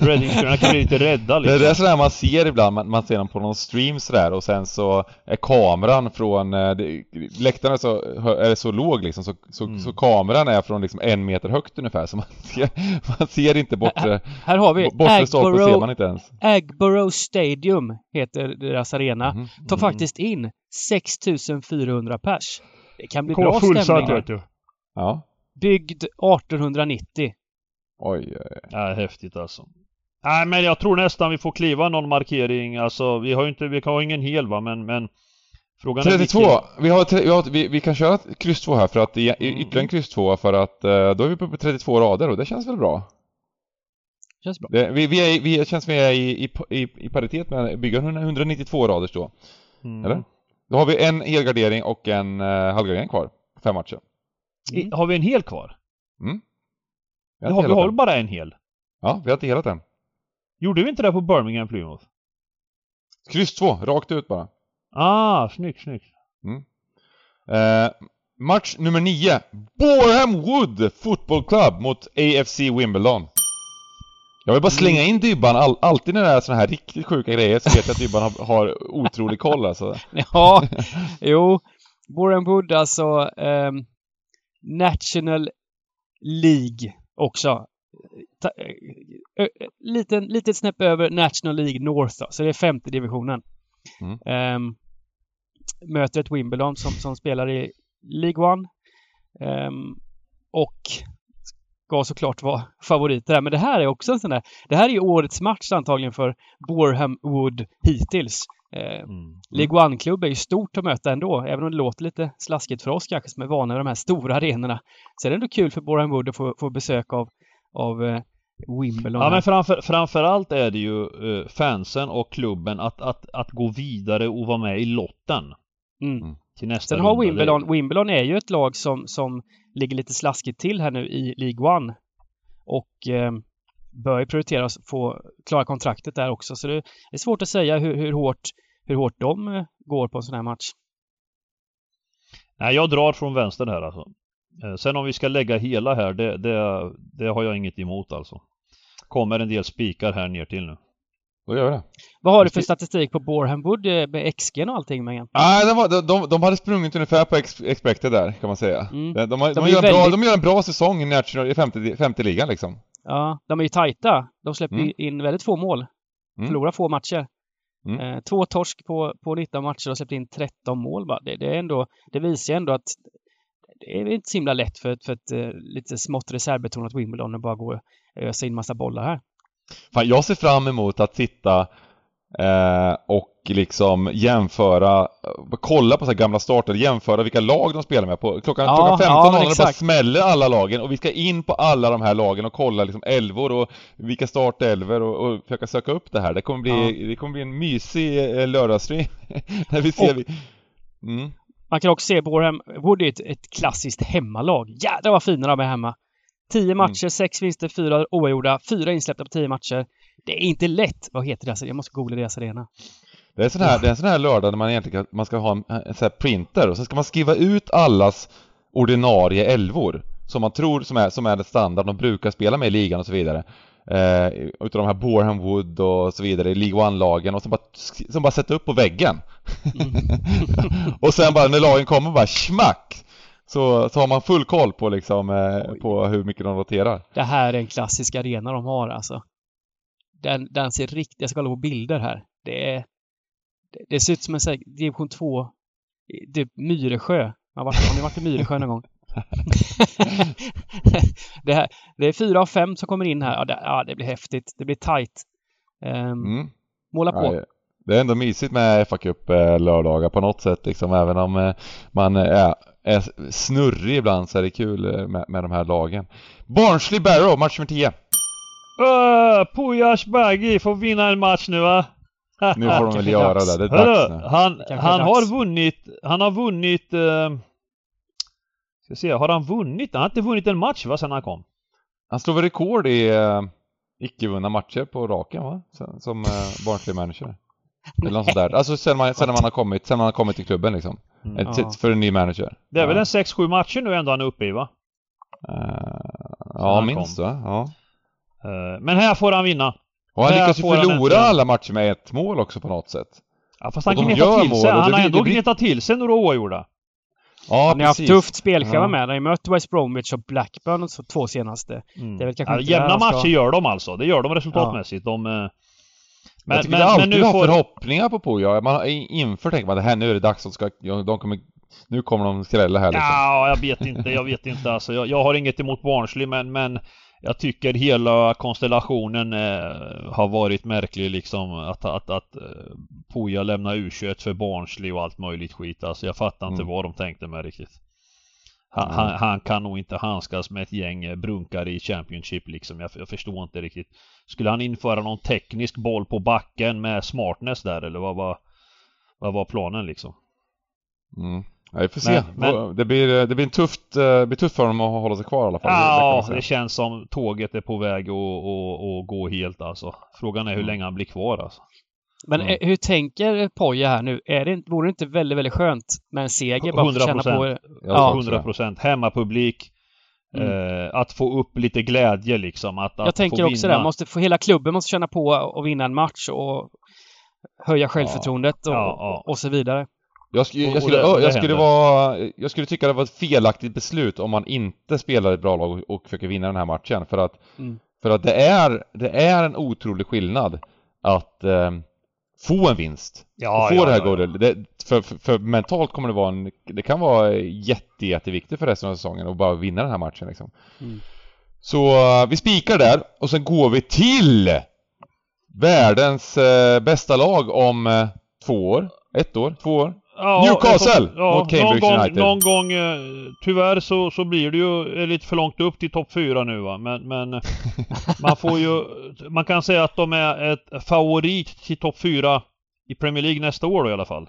Reading kan bli lite rädda Det är liksom. det sådär man ser ibland, man, man ser dem på någon stream sådär och sen så är kameran från, eh, det, läktaren är så, är så låg liksom så, så, Mm. så kameran är från liksom en meter högt ungefär så man [LAUGHS] ser, man ser inte bortre, Här har vi bortre stolpen ser man inte ens. Agborough Stadium heter deras arena. Mhm. Tar Mm. faktiskt in 6400 pers. Det kan bli Kommer bra fullsatt stämning. vet du. Ja. Byggd 1890. Oj, oj, oj. Ja, häftigt alltså. Nej men jag tror nästan vi får kliva någon markering, alltså vi har ju inte, vi har ingen hel va men, men Frågan 32! är vilken... Vi, har, tre- vi, har, vi, vi kan köra kryss 2 här för att, Mm. ytterligare en kryss 2 för att eh, då är vi på 32 rader och det känns väl bra? Känns bra. Det, vi, vi, är, vi känns vi är i, i, i, paritet med byggaren 192 raders då, Mm. eller? Då har vi en helgardering och en uh, halvgardering kvar, fem matcher. I, har vi en hel kvar? Mm. Vi har vi har bara en hel. Ja, vi har inte helat den. Gjorde vi inte det på Birmingham Plymouth? Kryss 2, rakt ut bara. Ah, snyggt, snyggt. Eh, match nummer 9. Boreham Wood Football Club mot AFC Wimbledon. Jag vill bara slänga in Dybban, all, alltid när det är såna här riktigt sjuka grejer så vet jag att Dybban har, har otrolig koll alltså. [LAUGHS] Ja, jo. Boreham Wood alltså ehm, National League också. Ta, ö, ö, liten, litet snäpp över National League North då, så det är femte divisionen. Mm. Ehm, möter ett Wimbledon som, som spelar i League One. Ehm, och ska såklart vara favoriter där. Men det här är också en sån där, det här är årets match antagligen för Boreham Wood hittills. Ehm, Mm. League One-klubb är ju stort att möta ändå, även om det låter lite slaskigt för oss kanske som är vana vid de här stora arenorna. Så är det ändå kul för Boreham Wood att få, få besök av, av eh, Wimbledon. Ja men framför, framförallt är det ju eh, fansen och klubben att, att, att gå vidare och vara med i lotten mm. till nästa Sen har. Wimbledon, Wimbledon är ju ett lag som, som ligger lite slaskigt till här nu i League One. Och eh, bör ju prioriteras få klara kontraktet där också. Så det är svårt att säga hur, hur, hårt, hur hårt de eh, går på en sån här match. Nej, jag drar från vänster här alltså. Eh, Sen om vi ska lägga hela här, det, det, det har jag inget emot alltså. Kommer en del spikar här ner till nu. Då gör vi det. Vad har du för statistik på Boreham Wood eh, med XG och allting Megan? Nej, de, var, de, de, de hade sprungit ungefär på ex, expected där kan man säga. Mm. De, de, har- De de, gör en bra, väldigt- de gör en bra säsong i, national, i femte, femte ligan liksom. Ja, de är ju tajta. De släpper Mm. in väldigt få mål. Mm. Förlorar få matcher. Mm. Eh, två torsk på, på 19 matcher och släppt in 13 mål bara. Det, det, är ändå, det visar ju ändå att det är inte så himla lätt för, för ett eh, lite smått reservbetonat Wimbledon att bara gå och ösa in massa bollar här. Fan, jag ser fram emot att sitta eh, och liksom jämföra, kolla på så här gamla starter, jämföra vilka lag de spelar med på. Klockan, Ja, klockan 15 ja, bara smäller alla lagen och vi ska in på alla de här lagen och kolla liksom elvor och vilka startelvor och, och försöka söka upp det här. Det kommer bli, det kommer bli en mysig eh, lördagsstream [LAUGHS] när vi ser... Och-. Mm. Man kan också se Boreham Wood är ett, ett klassiskt hemmalag. Jädrar vad fina de är hemma! 10 matcher, sex vinster, fyra oavgjorda, fyra insläppta på 10 matcher. Det är inte lätt. Vad heter deras Jag måste googla deras arena. Det är, sån här, det är en sån här lördag när man egentligen man ska ha en, en sån här printer och så ska man skriva ut allas ordinarie elvor som man tror som är, som är det standard de brukar spela med i ligan och så vidare. Eh, utav de här Boreham Wood och så vidare i League One-lagen och så bara, som bara sätta upp på väggen. [LAUGHS] och sen bara när lagen kommer bara schmack! Så, så har man full koll på liksom eh, på hur mycket de roterar. Det här är en klassisk arena de har alltså. Den, den ser riktigt... Jag ska kolla på bilder här. Det är... Det, det ser ut som en här division 2... Typ Myresjö. Har, varit, har ni varit i Myresjö någon gång? [LAUGHS] det, här, det är fyra av fem som kommer in här. Ja, det, ja, det blir häftigt. Det blir tight. Um, Mm. Måla på. Ja, det är ändå mysigt med fa Cup eh, lördagar på något sätt liksom, även om eh, man är, är snurrig ibland så är det kul eh, med, med de här lagen. Barnsley Barrow, match nummer 10. Öh, Pujas Baggi får vinna en match nu va? Nu får de väl göra dags. det, det är dags Hörru, nu. han, han dags. har vunnit, han har vunnit... Eh, ska se, har han vunnit? Han har inte vunnit en match va, sen han kom? Han slår väl rekord i eh, icke-vunna matcher på raken va? Som, som eh, Barnsley manager. Eller något sånt där. Alltså sen man, sen man har kommit, sen man har kommit till klubben liksom. Mm. Ett, Ja. För en ny manager. Det är väl ja. en 6-7 matcher nu ändå han är uppe i va? Eh, ja, minst va? Ja. Eh, men här får han vinna. Och han lyckas ju förlora alla matcher med ett mål också på något sätt. Ja, fast han gnetar till mål sig. och det Han har ändå det gnetat till sig några oavgjorda. Ja, Han har haft tufft spelschema Ja. med. Han har ju mött West Bromwich och Blackburn de två senaste. Mm. Det är väl kanske ja, inte jämna ska- matcher gör de alltså. Det gör de resultatmässigt. De, eh, men, jag tycker men, men alltid nu har får... förhoppningar på Puja. Man har inför tänker man det här nu är det dags, de ska, ja, de kommer, nu kommer de skrälla här liksom. Ja, jag vet inte. Jag vet inte alltså. Jag, jag har inget emot Barnsley men, men jag tycker hela konstellationen eh, har varit märklig liksom att, att, att eh, Poja lämnar U21 för barnslig och allt möjligt skit alltså jag fattar inte Mm. vad de tänkte med riktigt. Han, Mm. han, han kan nog inte handskas med ett gäng eh, brunkar i Championship liksom. Jag, jag förstår inte riktigt. Skulle han införa någon teknisk boll på backen med smartness där eller vad var, vad var planen liksom? Mm. Ja, vi får se. Men- Det, blir, det blir en tufft, eh, det blir tufft för dem att hålla sig kvar i alla fall. Det- det Ja, säga. det känns som tåget är på väg att, att, att gå helt alltså. Frågan är hur Mm. länge han blir kvar alltså. Men Mm. eh, hur tänker Poja här nu? Är det, inte- vore det inte väldigt, väldigt skönt med en seger? Bara för att känna 100%. på... Jag Ja. tror också det. 100% hemmapublik. Mm. Eh, att få upp lite glädje liksom. Att, att Jag tänker få också vinna. det. Måste få, hela klubben måste känna på att vinna en match och höja självförtroendet och, Ja, ja. och så vidare. Jag, skulle, Och- jag, skulle, jag, skulle vara, jag skulle tycka det var ett felaktigt beslut om man inte spelar ett bra lag och, och försöker vinna den här matchen. För att, Mm. för att det, är, det är en otrolig skillnad att eh, få en vinst. Ja, och få ja, det här ja, ja. godet. Det, för, för, för mentalt kommer det vara en, det kan vara jätte, jätteviktigt för resten av säsongen att bara vinna den här matchen liksom. Mm. Så eh, vi spikar där och sen går vi till världens eh, bästa lag om eh, två år. Ett år? Två år? Ja, Newcastle ja, mot Cambridge någon gång, United. Någon gång, eh, tyvärr så, så blir det ju lite för långt upp till topp 4 nu va. Men, men [LAUGHS] man får ju, man kan säga att de är ett favorit till topp 4 i Premier League nästa år då i alla fall.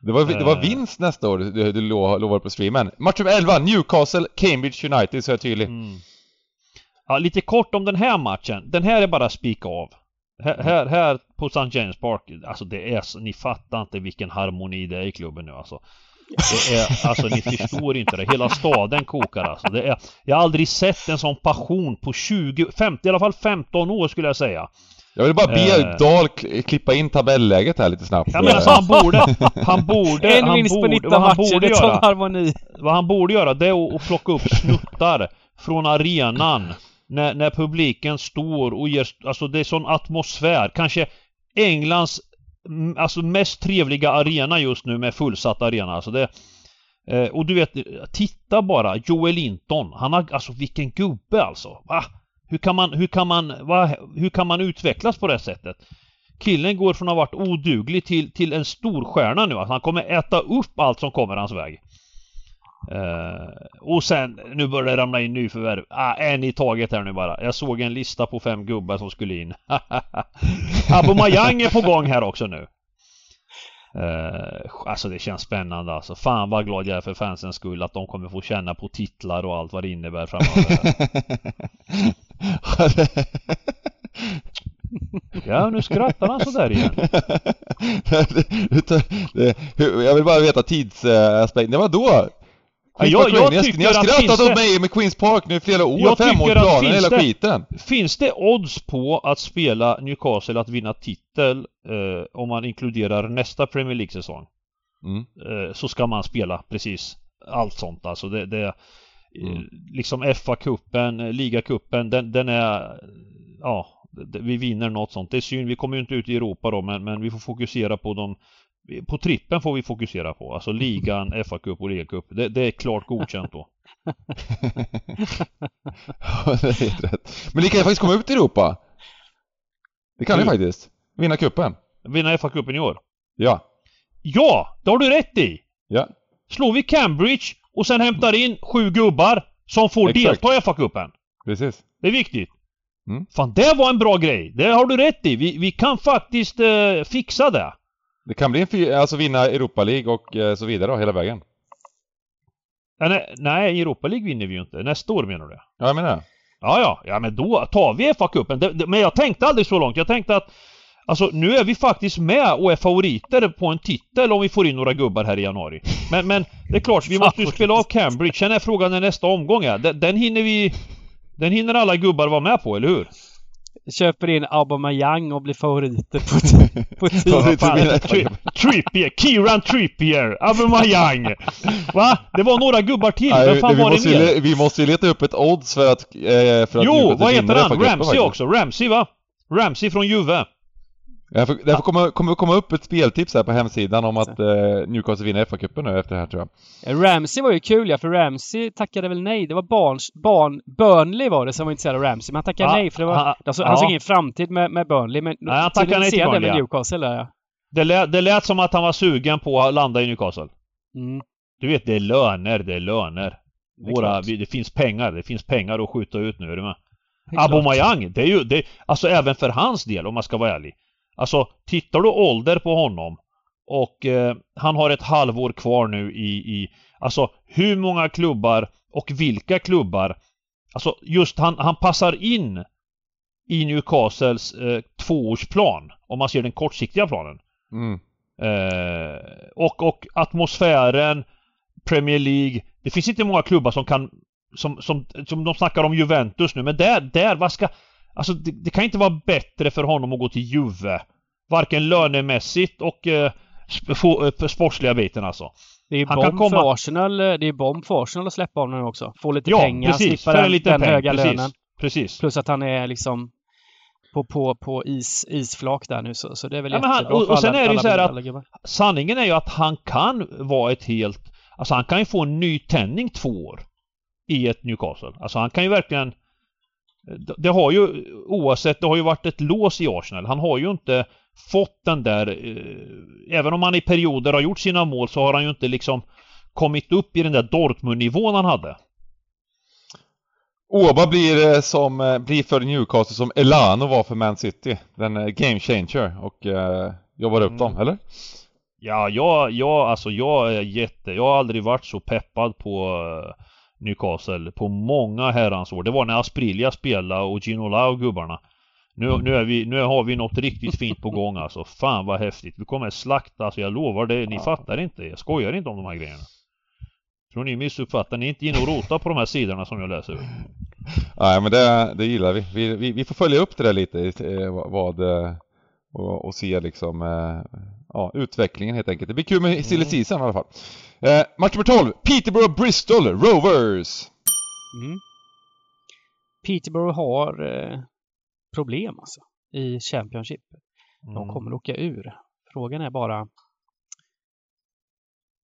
Det var, det var Eh. vinst nästa år du, du lo- lovade på streamen. Match nummer 11, Newcastle, Cambridge United, så är jag tydlig. Mm. Ja, lite kort om den här matchen. Den här är bara spika av. Här, här, här på St. James Park, alltså det är ni fattar inte vilken harmoni det är i klubben nu alltså. Det är, alltså ni förstår inte det. Hela staden kokar alltså. Det är, jag har aldrig sett en sån passion på 20, 50, i alla fall 15 år skulle jag säga. Jag vill bara be Eh. Dahl kl- klippa in tabelläget här lite snabbt. Jag menar så han borde, han borde, En han vinst på borde, 19 vad han matcher, borde göra. harmoni. Vad han borde göra det är att- att plocka upp snuttar från arenan när, när publiken står och ger, alltså det är sån atmosfär. Kanske Englands alltså mest trevliga arena just nu med fullsatt arena. Alltså det, eh, och du vet, titta bara Joel Linton. Han har, alltså vilken gubbe alltså. Va? Hur kan man, hur kan man, va? hur kan man utvecklas på det sättet? Killen går från att ha varit oduglig till, till en storstjärna nu. Alltså han kommer äta upp allt som kommer hans väg. Eh, och sen, nu börjar det ramla in nyförvärv. Ah, en i taget här nu bara. Jag såg en lista på fem gubbar som skulle in. [LAUGHS] Aubameyang är på gång här också nu. Eh, alltså det känns spännande alltså. Fan vad glad jag är för fansens skull att de kommer få känna på titlar och allt vad det innebär framöver. [LAUGHS] ja, nu skrattar han sådär igen. [LAUGHS] jag vill bara veta tidsaspekten. Det var då? Ja, jag- jag ni har, tycker ni har att skrattat åt mig med Queens Park nu i flera år, femårsplanen, hela det- skiten. Finns det odds på att spela Newcastle att vinna titel eh, om man inkluderar nästa Premier League-säsong? Mm. Eh, så ska man spela precis allt sånt alltså. Det, det, eh, Mm. Liksom FA-cupen, ligacupen, den, den är... Ja, det, vi vinner något sånt. Det är synd, vi kommer ju inte ut i Europa då men, men vi får fokusera på de... På trippen får vi fokusera på. Alltså ligan, [LAUGHS] FA-cup och ligacup. Det, det är klart godkänt då. Ja, det är helt rätt. Men ni kan ju faktiskt komma ut i Europa. Det kan ni Hur? faktiskt. Vinna kuppen. Vinna FA-cupen i år. Ja. Ja, det har du rätt i! Ja. Slår vi Cambridge och sen hämtar in sju gubbar som får Exakt. delta i FA-cupen. Precis. Det är viktigt. Mm. Fan, det var en bra grej. Det har du rätt i. Vi, vi kan faktiskt eh, fixa det. Det kan bli en fy- alltså vinna Europa League och eh, så vidare då, hela vägen. Nej, nej, Europa League vinner vi ju inte. Nästa år menar du? Ja, jag menar det. Ja, ja. Ja, men då tar vi FA-cupen. Men jag tänkte aldrig så långt. Jag tänkte att Alltså nu är vi faktiskt med och är favoriter på en titel om vi får in några gubbar här i januari. Men, men det är klart, vi [LAUGHS] måste ju spela av Cambridge. Sen är frågan när nästa omgång är. Den, den hinner vi... Den hinner alla gubbar vara med på, eller hur? Köper in Aubameyang och blir favoriter på, [LAUGHS] på tio. Tri Trippier, Kieran Trippier, Aubameyang. Va? Det var några gubbar till. Nej, fan vi, var måste det mer? vi måste ju leta upp ett odds för att... Eh, för att Jo, vad heter han? Ramsey också. Ramsey va? Ramsey från Juve. Därför, därför kommer, kommer komma upp ett speltips här på hemsidan om att eh, Newcastle vinner FA-cupen nu efter det här tror jag. Ramsey var ju kul ja, för Ramsey tackade väl nej. Det var barns, barn, Burnley var det som var intresserad av Ramsey, men han tackade Ja, nej för det var, han- alltså, ja. han såg ingen framtid med, med Burnley, men Nej, han tackade nej till Burnley, med ja. Newcastle där ja. Det lät, det lät som att han var sugen på att landa i Newcastle. Mm. Du vet, det är löner, det är löner. Det är Våra, vi, det finns pengar, det finns pengar att skjuta ut nu, är du med? Det är klart. Aubameyang, det är ju, det, alltså även för hans del om man ska vara ärlig. Alltså, tittar du ålder på honom och eh, han har ett halvår kvar nu i, i, alltså hur många klubbar och vilka klubbar, alltså just han, han passar in i Newcastles eh, tvåårsplan, om man ser den kortsiktiga planen. Mm. Eh, och, och atmosfären, Premier League. Det finns inte många klubbar som kan, som, som, som de snackar om Juventus nu, men där, där, vad ska, alltså det, det kan inte vara bättre för honom att gå till Juve. Varken lönemässigt och eh, eh, för sportsliga biten alltså. Det är Han bomb för komma- Arsenal, eh, det är bomb för Arsenal att släppa honom nu också. Få lite Ja, pengar, precis. slippa För den, en liten den peng. höga precis. lönen. Precis. Plus att han är liksom på, på, på is, isflak där nu så, så det är väl Ja, men han- jättebra och- för och sen alla, är det ju så här att- gubbar. Sanningen är ju att han kan vara ett helt... Alltså han kan ju få en ny tändning två år i ett Newcastle. Alltså han kan ju verkligen... Det- har ju oavsett, det har ju varit ett lås i Arsenal. Han har ju inte fått den där... Eh, även om han i perioder har gjort sina mål så har han ju inte liksom kommit upp i den där Dortmund-nivån han hade. Oba blir, eh, som, eh, blir för Newcastle som Elano var för Man City. Den eh, game changer och eh, jobbar upp Mm. dem, eller? Ja, jag, jag, alltså jag är jätte... Jag har aldrig varit så peppad på eh, Newcastle på många herrans år. Det var när Asprilia spelade och Ginola och gubbarna. Nu, nu, är vi, nu har vi något riktigt fint på gång alltså. Fan vad häftigt. Vi kommer slakta, alltså jag lovar det. Ni Ja. fattar inte. Jag skojar inte om de här grejerna. Tror ni missuppfattar? Ni är inte inne och rota på de här sidorna som jag läser. Nej men det, det gillar vi. Vi, vi. vi får följa upp det där lite, eh, vad, eh, och, och se liksom eh, ja, utvecklingen helt enkelt. Det blir kul med silly Mm. season i alla fall. Eh, match nummer 12, Peterborough Bristol Rovers. Mm. Peterborough har eh, problem alltså i Championship. De Mm. kommer åka ur. Frågan är bara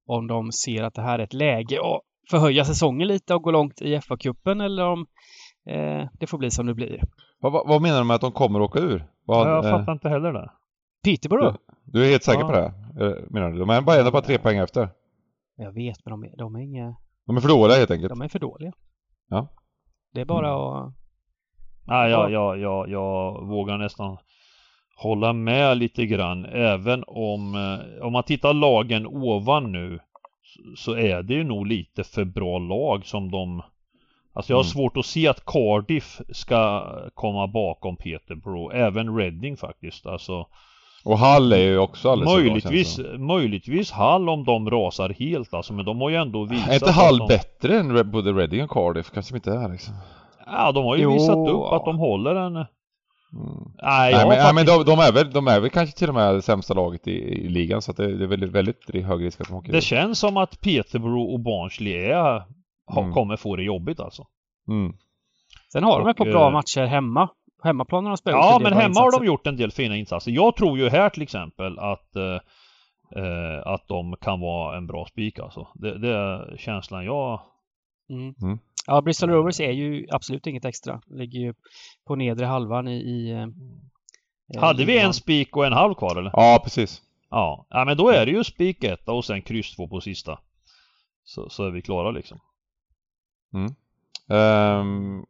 om de ser att det här är ett läge att förhöja säsongen lite och gå långt i FA-cupen eller om eh, det får bli som det blir. Vad, vad, vad menar du med att de kommer åka ur? Vad, Ja, jag eh, fattar inte heller det. Peterborough? du är helt säker Ja. på det? Eh, Menar du? De är bara ändå bara tre poäng efter. Jag vet, men de är, de är, inga, De är för dåliga helt enkelt. de är för dåliga. Ja. Det är bara att... Nej, jag, jag, jag, jag vågar nästan hålla med lite grann. Även om, eh, om man tittar lagen ovan nu så- så är det ju nog lite för bra lag som de... Alltså jag har Mm. svårt att se att Cardiff ska komma bakom Peterborough. Även Reading faktiskt. Alltså Och Hall är ju också alldeles för bra, möjligtvis, möjligtvis Hall om de rasar helt alltså. Men de har ju ändå visat Är inte att Hall de... bättre än både Reading och Cardiff? Kanske de inte är liksom. Ja, de har ju Jo, visat upp ja. att de håller en... Mm. Nej, Nej, har men, nej, men faktiskt- de, de, är väl, de är väl kanske till och med det sämsta laget i, i ligan så att det, det är väldigt, väldigt hög risk att de åker Det ur. känns som att Peterborough och Barnsley är, ha, Mm. kommer få det jobbigt alltså. Mm. Sen har de ett Och, par bra eh, matcher hemma. På Hemmaplan har de spelat Ja, men hemma har insatser. de gjort en del fina insatser. Jag tror ju här till exempel att eh, eh, att de kan vara en bra spik alltså. Det, det är känslan jag... Mm. Mm. Ja, Bristol Rovers är ju absolut inget extra. Ligger ju på nedre halvan i... i eh, Hade vi ligan. en spik och en halv kvar eller? Ja, precis. Ja. ja, men då är det ju spik etta och sen kryss två på sista. Så, så är vi klara liksom. Mm. Ehm,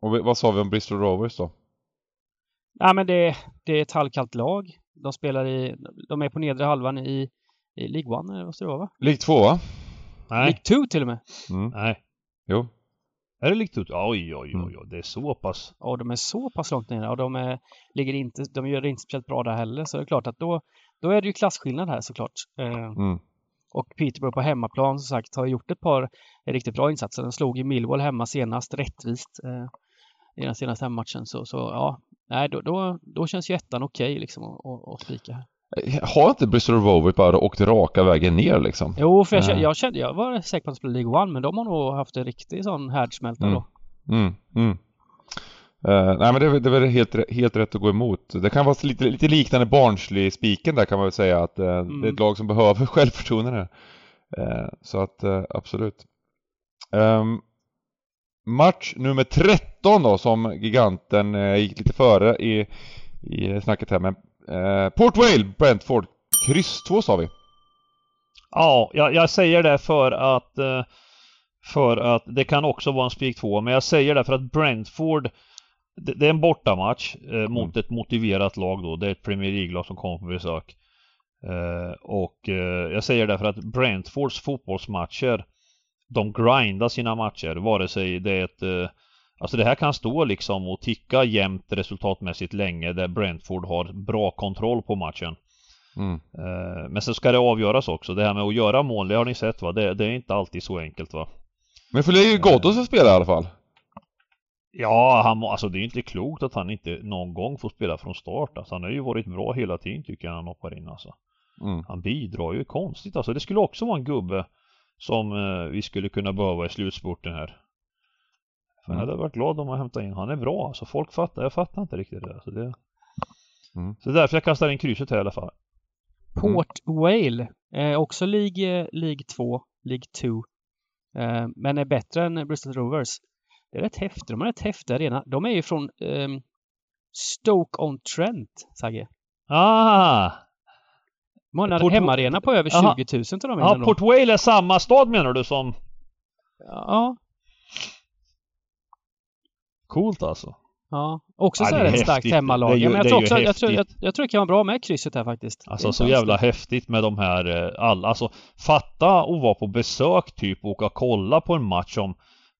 och vad sa vi om Bristol Rovers då? Ja, men det, det är ett halvkallt lag. De spelar i... De är på nedre halvan i, i League One, eller vad ska det vara va? League 2 va? Nej, League 2 till och med. Mm. nej. Jo. Är det likt ut? Oj, oj, Mm. oj, oj, det är så pass. Och de är så pass långt nere och de är, ligger inte, de gör det inte speciellt bra där heller. Så det är klart att då, då är det ju klasskillnad här såklart. Eh, Mm. och Peterborough på hemmaplan som sagt har gjort ett par riktigt bra insatser. De slog ju Millwall hemma senast rättvist eh, i den senaste hemmamatchen. Så, så ja, nej då, då, då känns ju ettan okej liksom att- spika här. Har inte Bristol Rovers bara åkt raka vägen ner liksom? Jo, för jag, kände, jag, kände, jag var säker på att de spelade League One, men de har nog haft en riktig sån härdsmälta Mm. då. Mm. Mm. Uh, nej men det, det är väl helt, helt rätt att gå emot. Det kan vara lite, lite liknande Barnsley-spiken där kan man väl säga att uh, mm. det är ett lag som behöver [LAUGHS] självförtroende här. Uh, så att absolut. Um, match nummer 13 då som giganten gick lite före i, i snacket här med Port Vale, Brentford. Kryss 2 sa vi. Ja, jag, jag säger det för att för att det kan också vara en spik 2 men jag säger det för att Brentford det, det är en bortamatch eh, mot mm. ett motiverat lag då. Det är ett Premier League-lag som kommer på besök. Eh, och eh, jag säger därför att Brentfords fotbollsmatcher de grindar sina matcher vare sig det är ett eh, Alltså det här kan stå liksom och ticka jämnt resultatmässigt länge där Brentford har bra kontroll på matchen. Mm. Eh, men sen ska det avgöras också. Det här med att göra mål, det har ni sett va? Det, det är inte alltid så enkelt va? Men för det är ju Ghoddos att spela i alla fall. Ja, han, alltså det är inte klokt att han inte någon gång får spela från start. Alltså, han har ju varit bra hela tiden tycker jag när han hoppar in alltså. Mm. Han bidrar ju konstigt alltså. Det skulle också vara en gubbe som eh, vi skulle kunna behöva i slutspurten här. För mm. jag hade varit glad om man hämtar in. Han är bra alltså. Folk fattar, jag fattar inte riktigt det. Alltså, det... Mm. Så är därför jag kastar in krysset här i alla fall. Port Whale, eh, också League, League 2, League 2. Eh, men är bättre än Bristol Rovers. Det är rätt häftigt. De har rätt häftig arena. De är ju från um, Stoke-on-Trent, Sagge. Ah! De har en Port hemmaarena på över 20 000 till de Ja, Port Vale är samma stad menar du som... Ja. Coolt alltså. Ja, också ja, så ett starkt hemmalag. Men jag tror också, jag tror, jag, jag, tror det kan vara bra med krysset här faktiskt. Alltså så jävla häftigt med de här eh, alla, alltså fatta att vara på besök typ och åka och kolla på en match som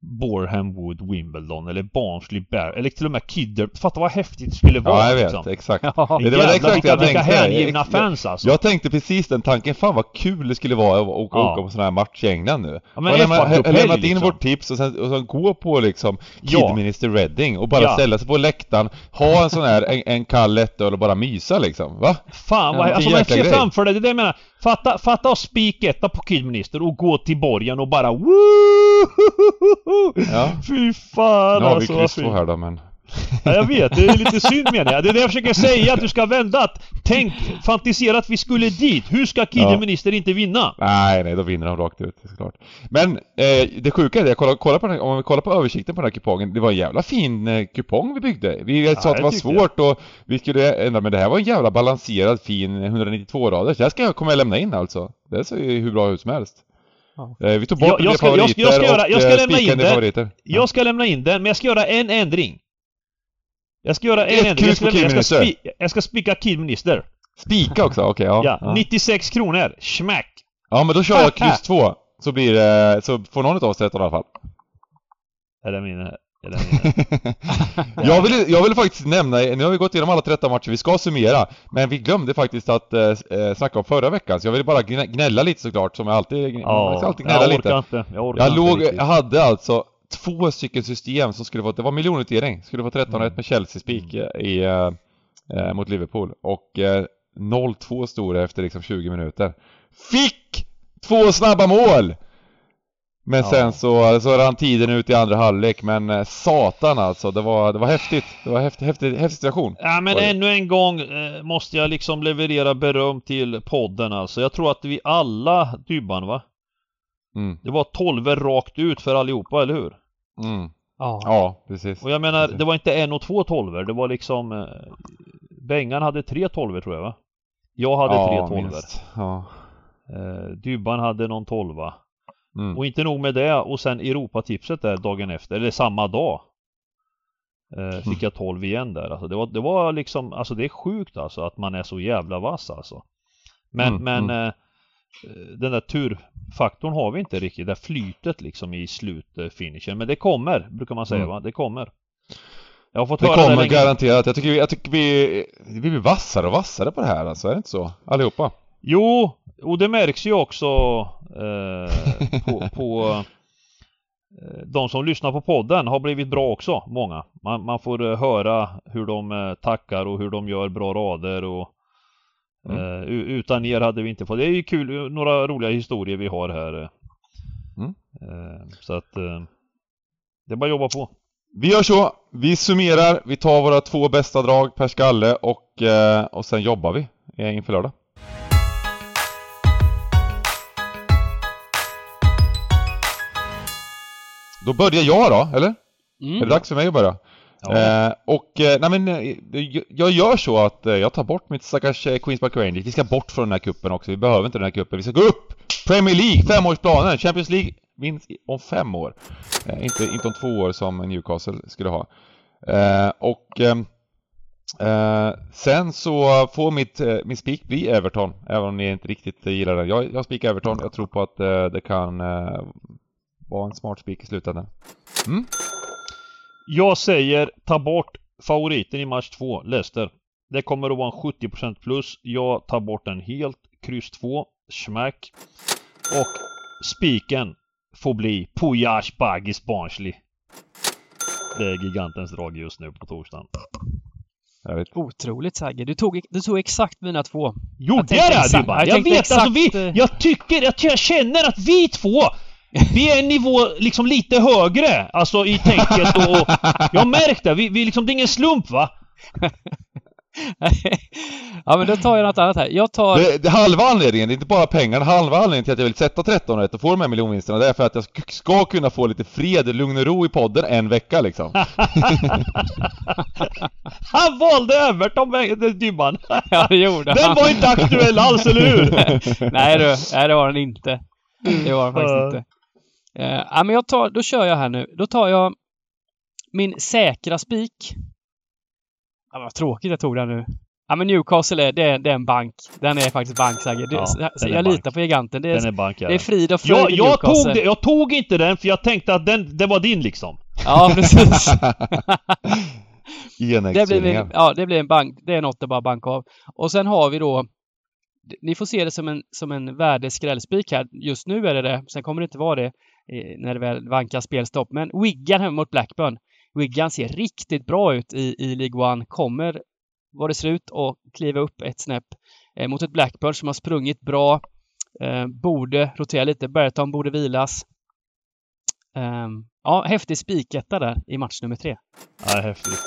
Boreham Wood, Wimbledon eller Barnsley Bear eller till och med Kidder. Fatta vad häftigt det skulle vara Ja, jag vet. Liksom. Exakt. Ja, det, var exakt vilka, jag tänkte. hängivna fans alltså. Jag tänkte precis den tanken. Fan vad kul det skulle vara att åka, ja. åka på sån här match i England nu. Ja, men lämnat, lämnat in liksom. vårt tips och sen, och sen gå på liksom Kidminister ja. Reading och bara ja. ställa sig på läktaren, ha en sån här, en, en kall lättöl och bara mysa liksom. Va? Fan vad, ja, alltså man ser framför dig, det är det jag menar. Fatta, fatta att spiketta på Kidminister och gå till borgen och bara Woo! Ja. Fy fan Nu har vi alltså, kryss här då men Ja, jag vet, det är lite synd menar jag. Det är det jag försöker säga, att du ska vända. Tänk, fantisera att vi skulle dit. Hur ska Kidminister ja. inte vinna? Nej, nej, då vinner de rakt ut såklart. Men eh, det sjuka är det, jag kollar, kollar på den, om vi kollar på översikten på den här kupongen. Det var en jävla fin eh, kupong vi byggde. Vi ja, sa att det var svårt jag. och vi skulle ändra, men det här var en jävla balanserad fin 192-raders. Det här ska jag, kommer jag lämna in alltså. Det ser ju hur bra ut som helst. Eh, vi tog bort jag, jag ska, favoriter jag, jag ska göra, jag ska och lämna in den. Favoriter. Jag ska lämna in den, men jag ska göra en ändring. Jag ska göra en ändring. Jag ska, jag, ska spi, jag ska spika Kidminister. Spika också? Okej, okay, ja, ja. 96 kronor. Smack! Ja, men då kör jag kryss 2. Så blir det, så får någon av oss rätt i alla fall. Är det min? [LAUGHS] jag, ville, jag ville faktiskt nämna, nu har vi gått igenom alla 13 matcher, vi ska summera, men vi glömde faktiskt att eh, eh snacka om förra veckan, så jag ville bara gnälla lite såklart, som jag alltid, ja, jag alltid gnälla jag lite. Inte. Jag orkar jag låg, jag hade alltså två stycken system som skulle få, det var miljonutdelning, skulle få 13 rätt med Chelsea-spik mm. i, eh, mot Liverpool och eh, 0-2 stod det efter liksom 20 minuter. Fick två snabba mål! Men ja. sen så, så rann tiden ut i andra halvlek, men eh, satan alltså, det var, det var häftigt. Det var häftig, häftig, häftig situation. Ja men ännu en gång eh, måste jag liksom leverera beröm till podden alltså. Jag tror att vi alla, Dybban va? Mm. Det var 12 rakt ut för allihopa, eller hur? Mm. Ja. ja, precis. Och jag menar, precis. det var inte en och två tolver, det var liksom eh, Bengan hade tre tolver tror jag va? Jag hade ja, tre tolver. Ja. Eh, Dybban hade någon tolva. Mm. Och inte nog med det, och sen Europatipset där dagen efter, eller samma dag. Eh, fick jag 12 igen där. Alltså det var, det var liksom, alltså det är sjukt alltså att man är så jävla vass alltså. Men, mm, men mm. Eh, den där turfaktorn har vi inte riktigt, det där flytet liksom i slutfinishen. Men det kommer, brukar man säga mm. va? Det kommer. Jag har fått det höra kommer det garanterat. Jag tycker, vi, jag tycker vi, vi blir vassare och vassare på det här alltså, är det inte så? Allihopa. Jo, och det märks ju också eh, på, [LAUGHS] på eh, de som lyssnar på podden har blivit bra också, många. Man, man får eh, höra hur de eh, tackar och hur de gör bra rader och mm. eh, utan er hade vi inte fått. Det är ju kul, några roliga historier vi har här. Eh. Mm. så att det är bara att jobba på. Vi gör så. vi summerar, vi tar våra två bästa drag per skalle och, eh, och sen jobbar vi eh, inför lördag. Då börjar jag då, eller? Mm. Är det dags för mig att börja? Ja. Eh, och, eh, nej men, eh, jag gör så att eh, jag tar bort mitt stackars eh, Queens Park Rangers. Vi ska bort från den här kuppen också. Vi behöver inte den här kuppen. Vi ska gå upp! Premier League, femårsplanen. Champions League minst i- om fem år. Eh, inte, inte om två år som Newcastle skulle ha. Eh, och ehm, eh, sen så får mitt, min spik bli Everton, även om ni inte riktigt gillar den. Jag, jag spikar Everton. Jag tror på att det kan vara en smart spik i slutändan. Jag säger ta bort favoriten i match 2, Leicester. Det kommer att vara en 70% plus. Jag tar bort den helt. Kryss 2, smack. Och spiken får bli Pujash Baggis Barnsley. Det är gigantens drag just nu på torsdagen. Jag vet. Otroligt Sagge. Du tog, du tog exakt mina två. Gjorde tänkte jag det exakt- jag Jag, vet alltså exakt, vi, eh, jag tycker, jag, jag känner att vi två vi är en nivå liksom lite högre, alltså i tänket och, och jag har märkt det. Vi, vi liksom, det är ingen slump va? [LAUGHS] ja men då tar jag något annat här. Jag tar... Det, det halva anledningen, det är inte bara pengarna, halva anledningen till att jag vill sätta 13 rätt och få de här miljonvinsterna, det är för att jag sk- ska kunna få lite fred, lugn och ro i podden en vecka liksom. [LAUGHS] Han valde Everton, Dybban. [LAUGHS] Ja, det gjorde Den han. var inte aktuell alls, eller hur? nej, du, nej, det var den inte. Det var den faktiskt inte. Uh, ja, men jag tar, då kör jag här nu. Då tar jag min säkra spik. Ja, vad tråkigt jag tog den nu. Ja, men Newcastle är, det är, det är en bank. Den är faktiskt bank, Sagge. Det- Ja, jag bank. litar på giganten. Det är, Den är bankad. det är frid och fröjd jag, jag, Newcastle. tog det, jag tog inte den för jag tänkte att den, det var din liksom. Ja, precis. [LAUGHS] Det blir, Enäggstvillingar. ja, det blir en bank. Det är något att bara banka av. Och sen har vi då ni får se det som en, som en värdeskrällspik här. Just nu är det det. Sen kommer det inte vara det eh, när det väl vankas spelstopp. Men Wigan hemma mot Blackburn. Wigan ser riktigt bra ut i, i League One. Kommer, vad det ser ut, att kliva upp ett snäpp eh, mot ett Blackburn som har sprungit bra. Eh, borde rotera lite. Berton borde vilas. Ehm, ja, häftig spiketta där i match nummer tre. Ja, häftigt.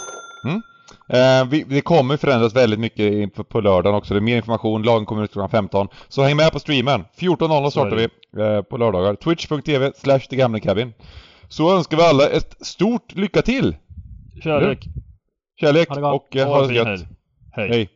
Eh, vi, det kommer förändras väldigt mycket på, på lördagen också. Det är mer information, lagen kommer ut klockan 15. Så häng med på streamen. 14.00 startar vi eh, på lördagar. Twitch.tv slash Cabin. Så önskar vi alla ett stort lycka till! Kärlek. Kärlek Ha och eh, Ha det fin gött. Hej. Hej!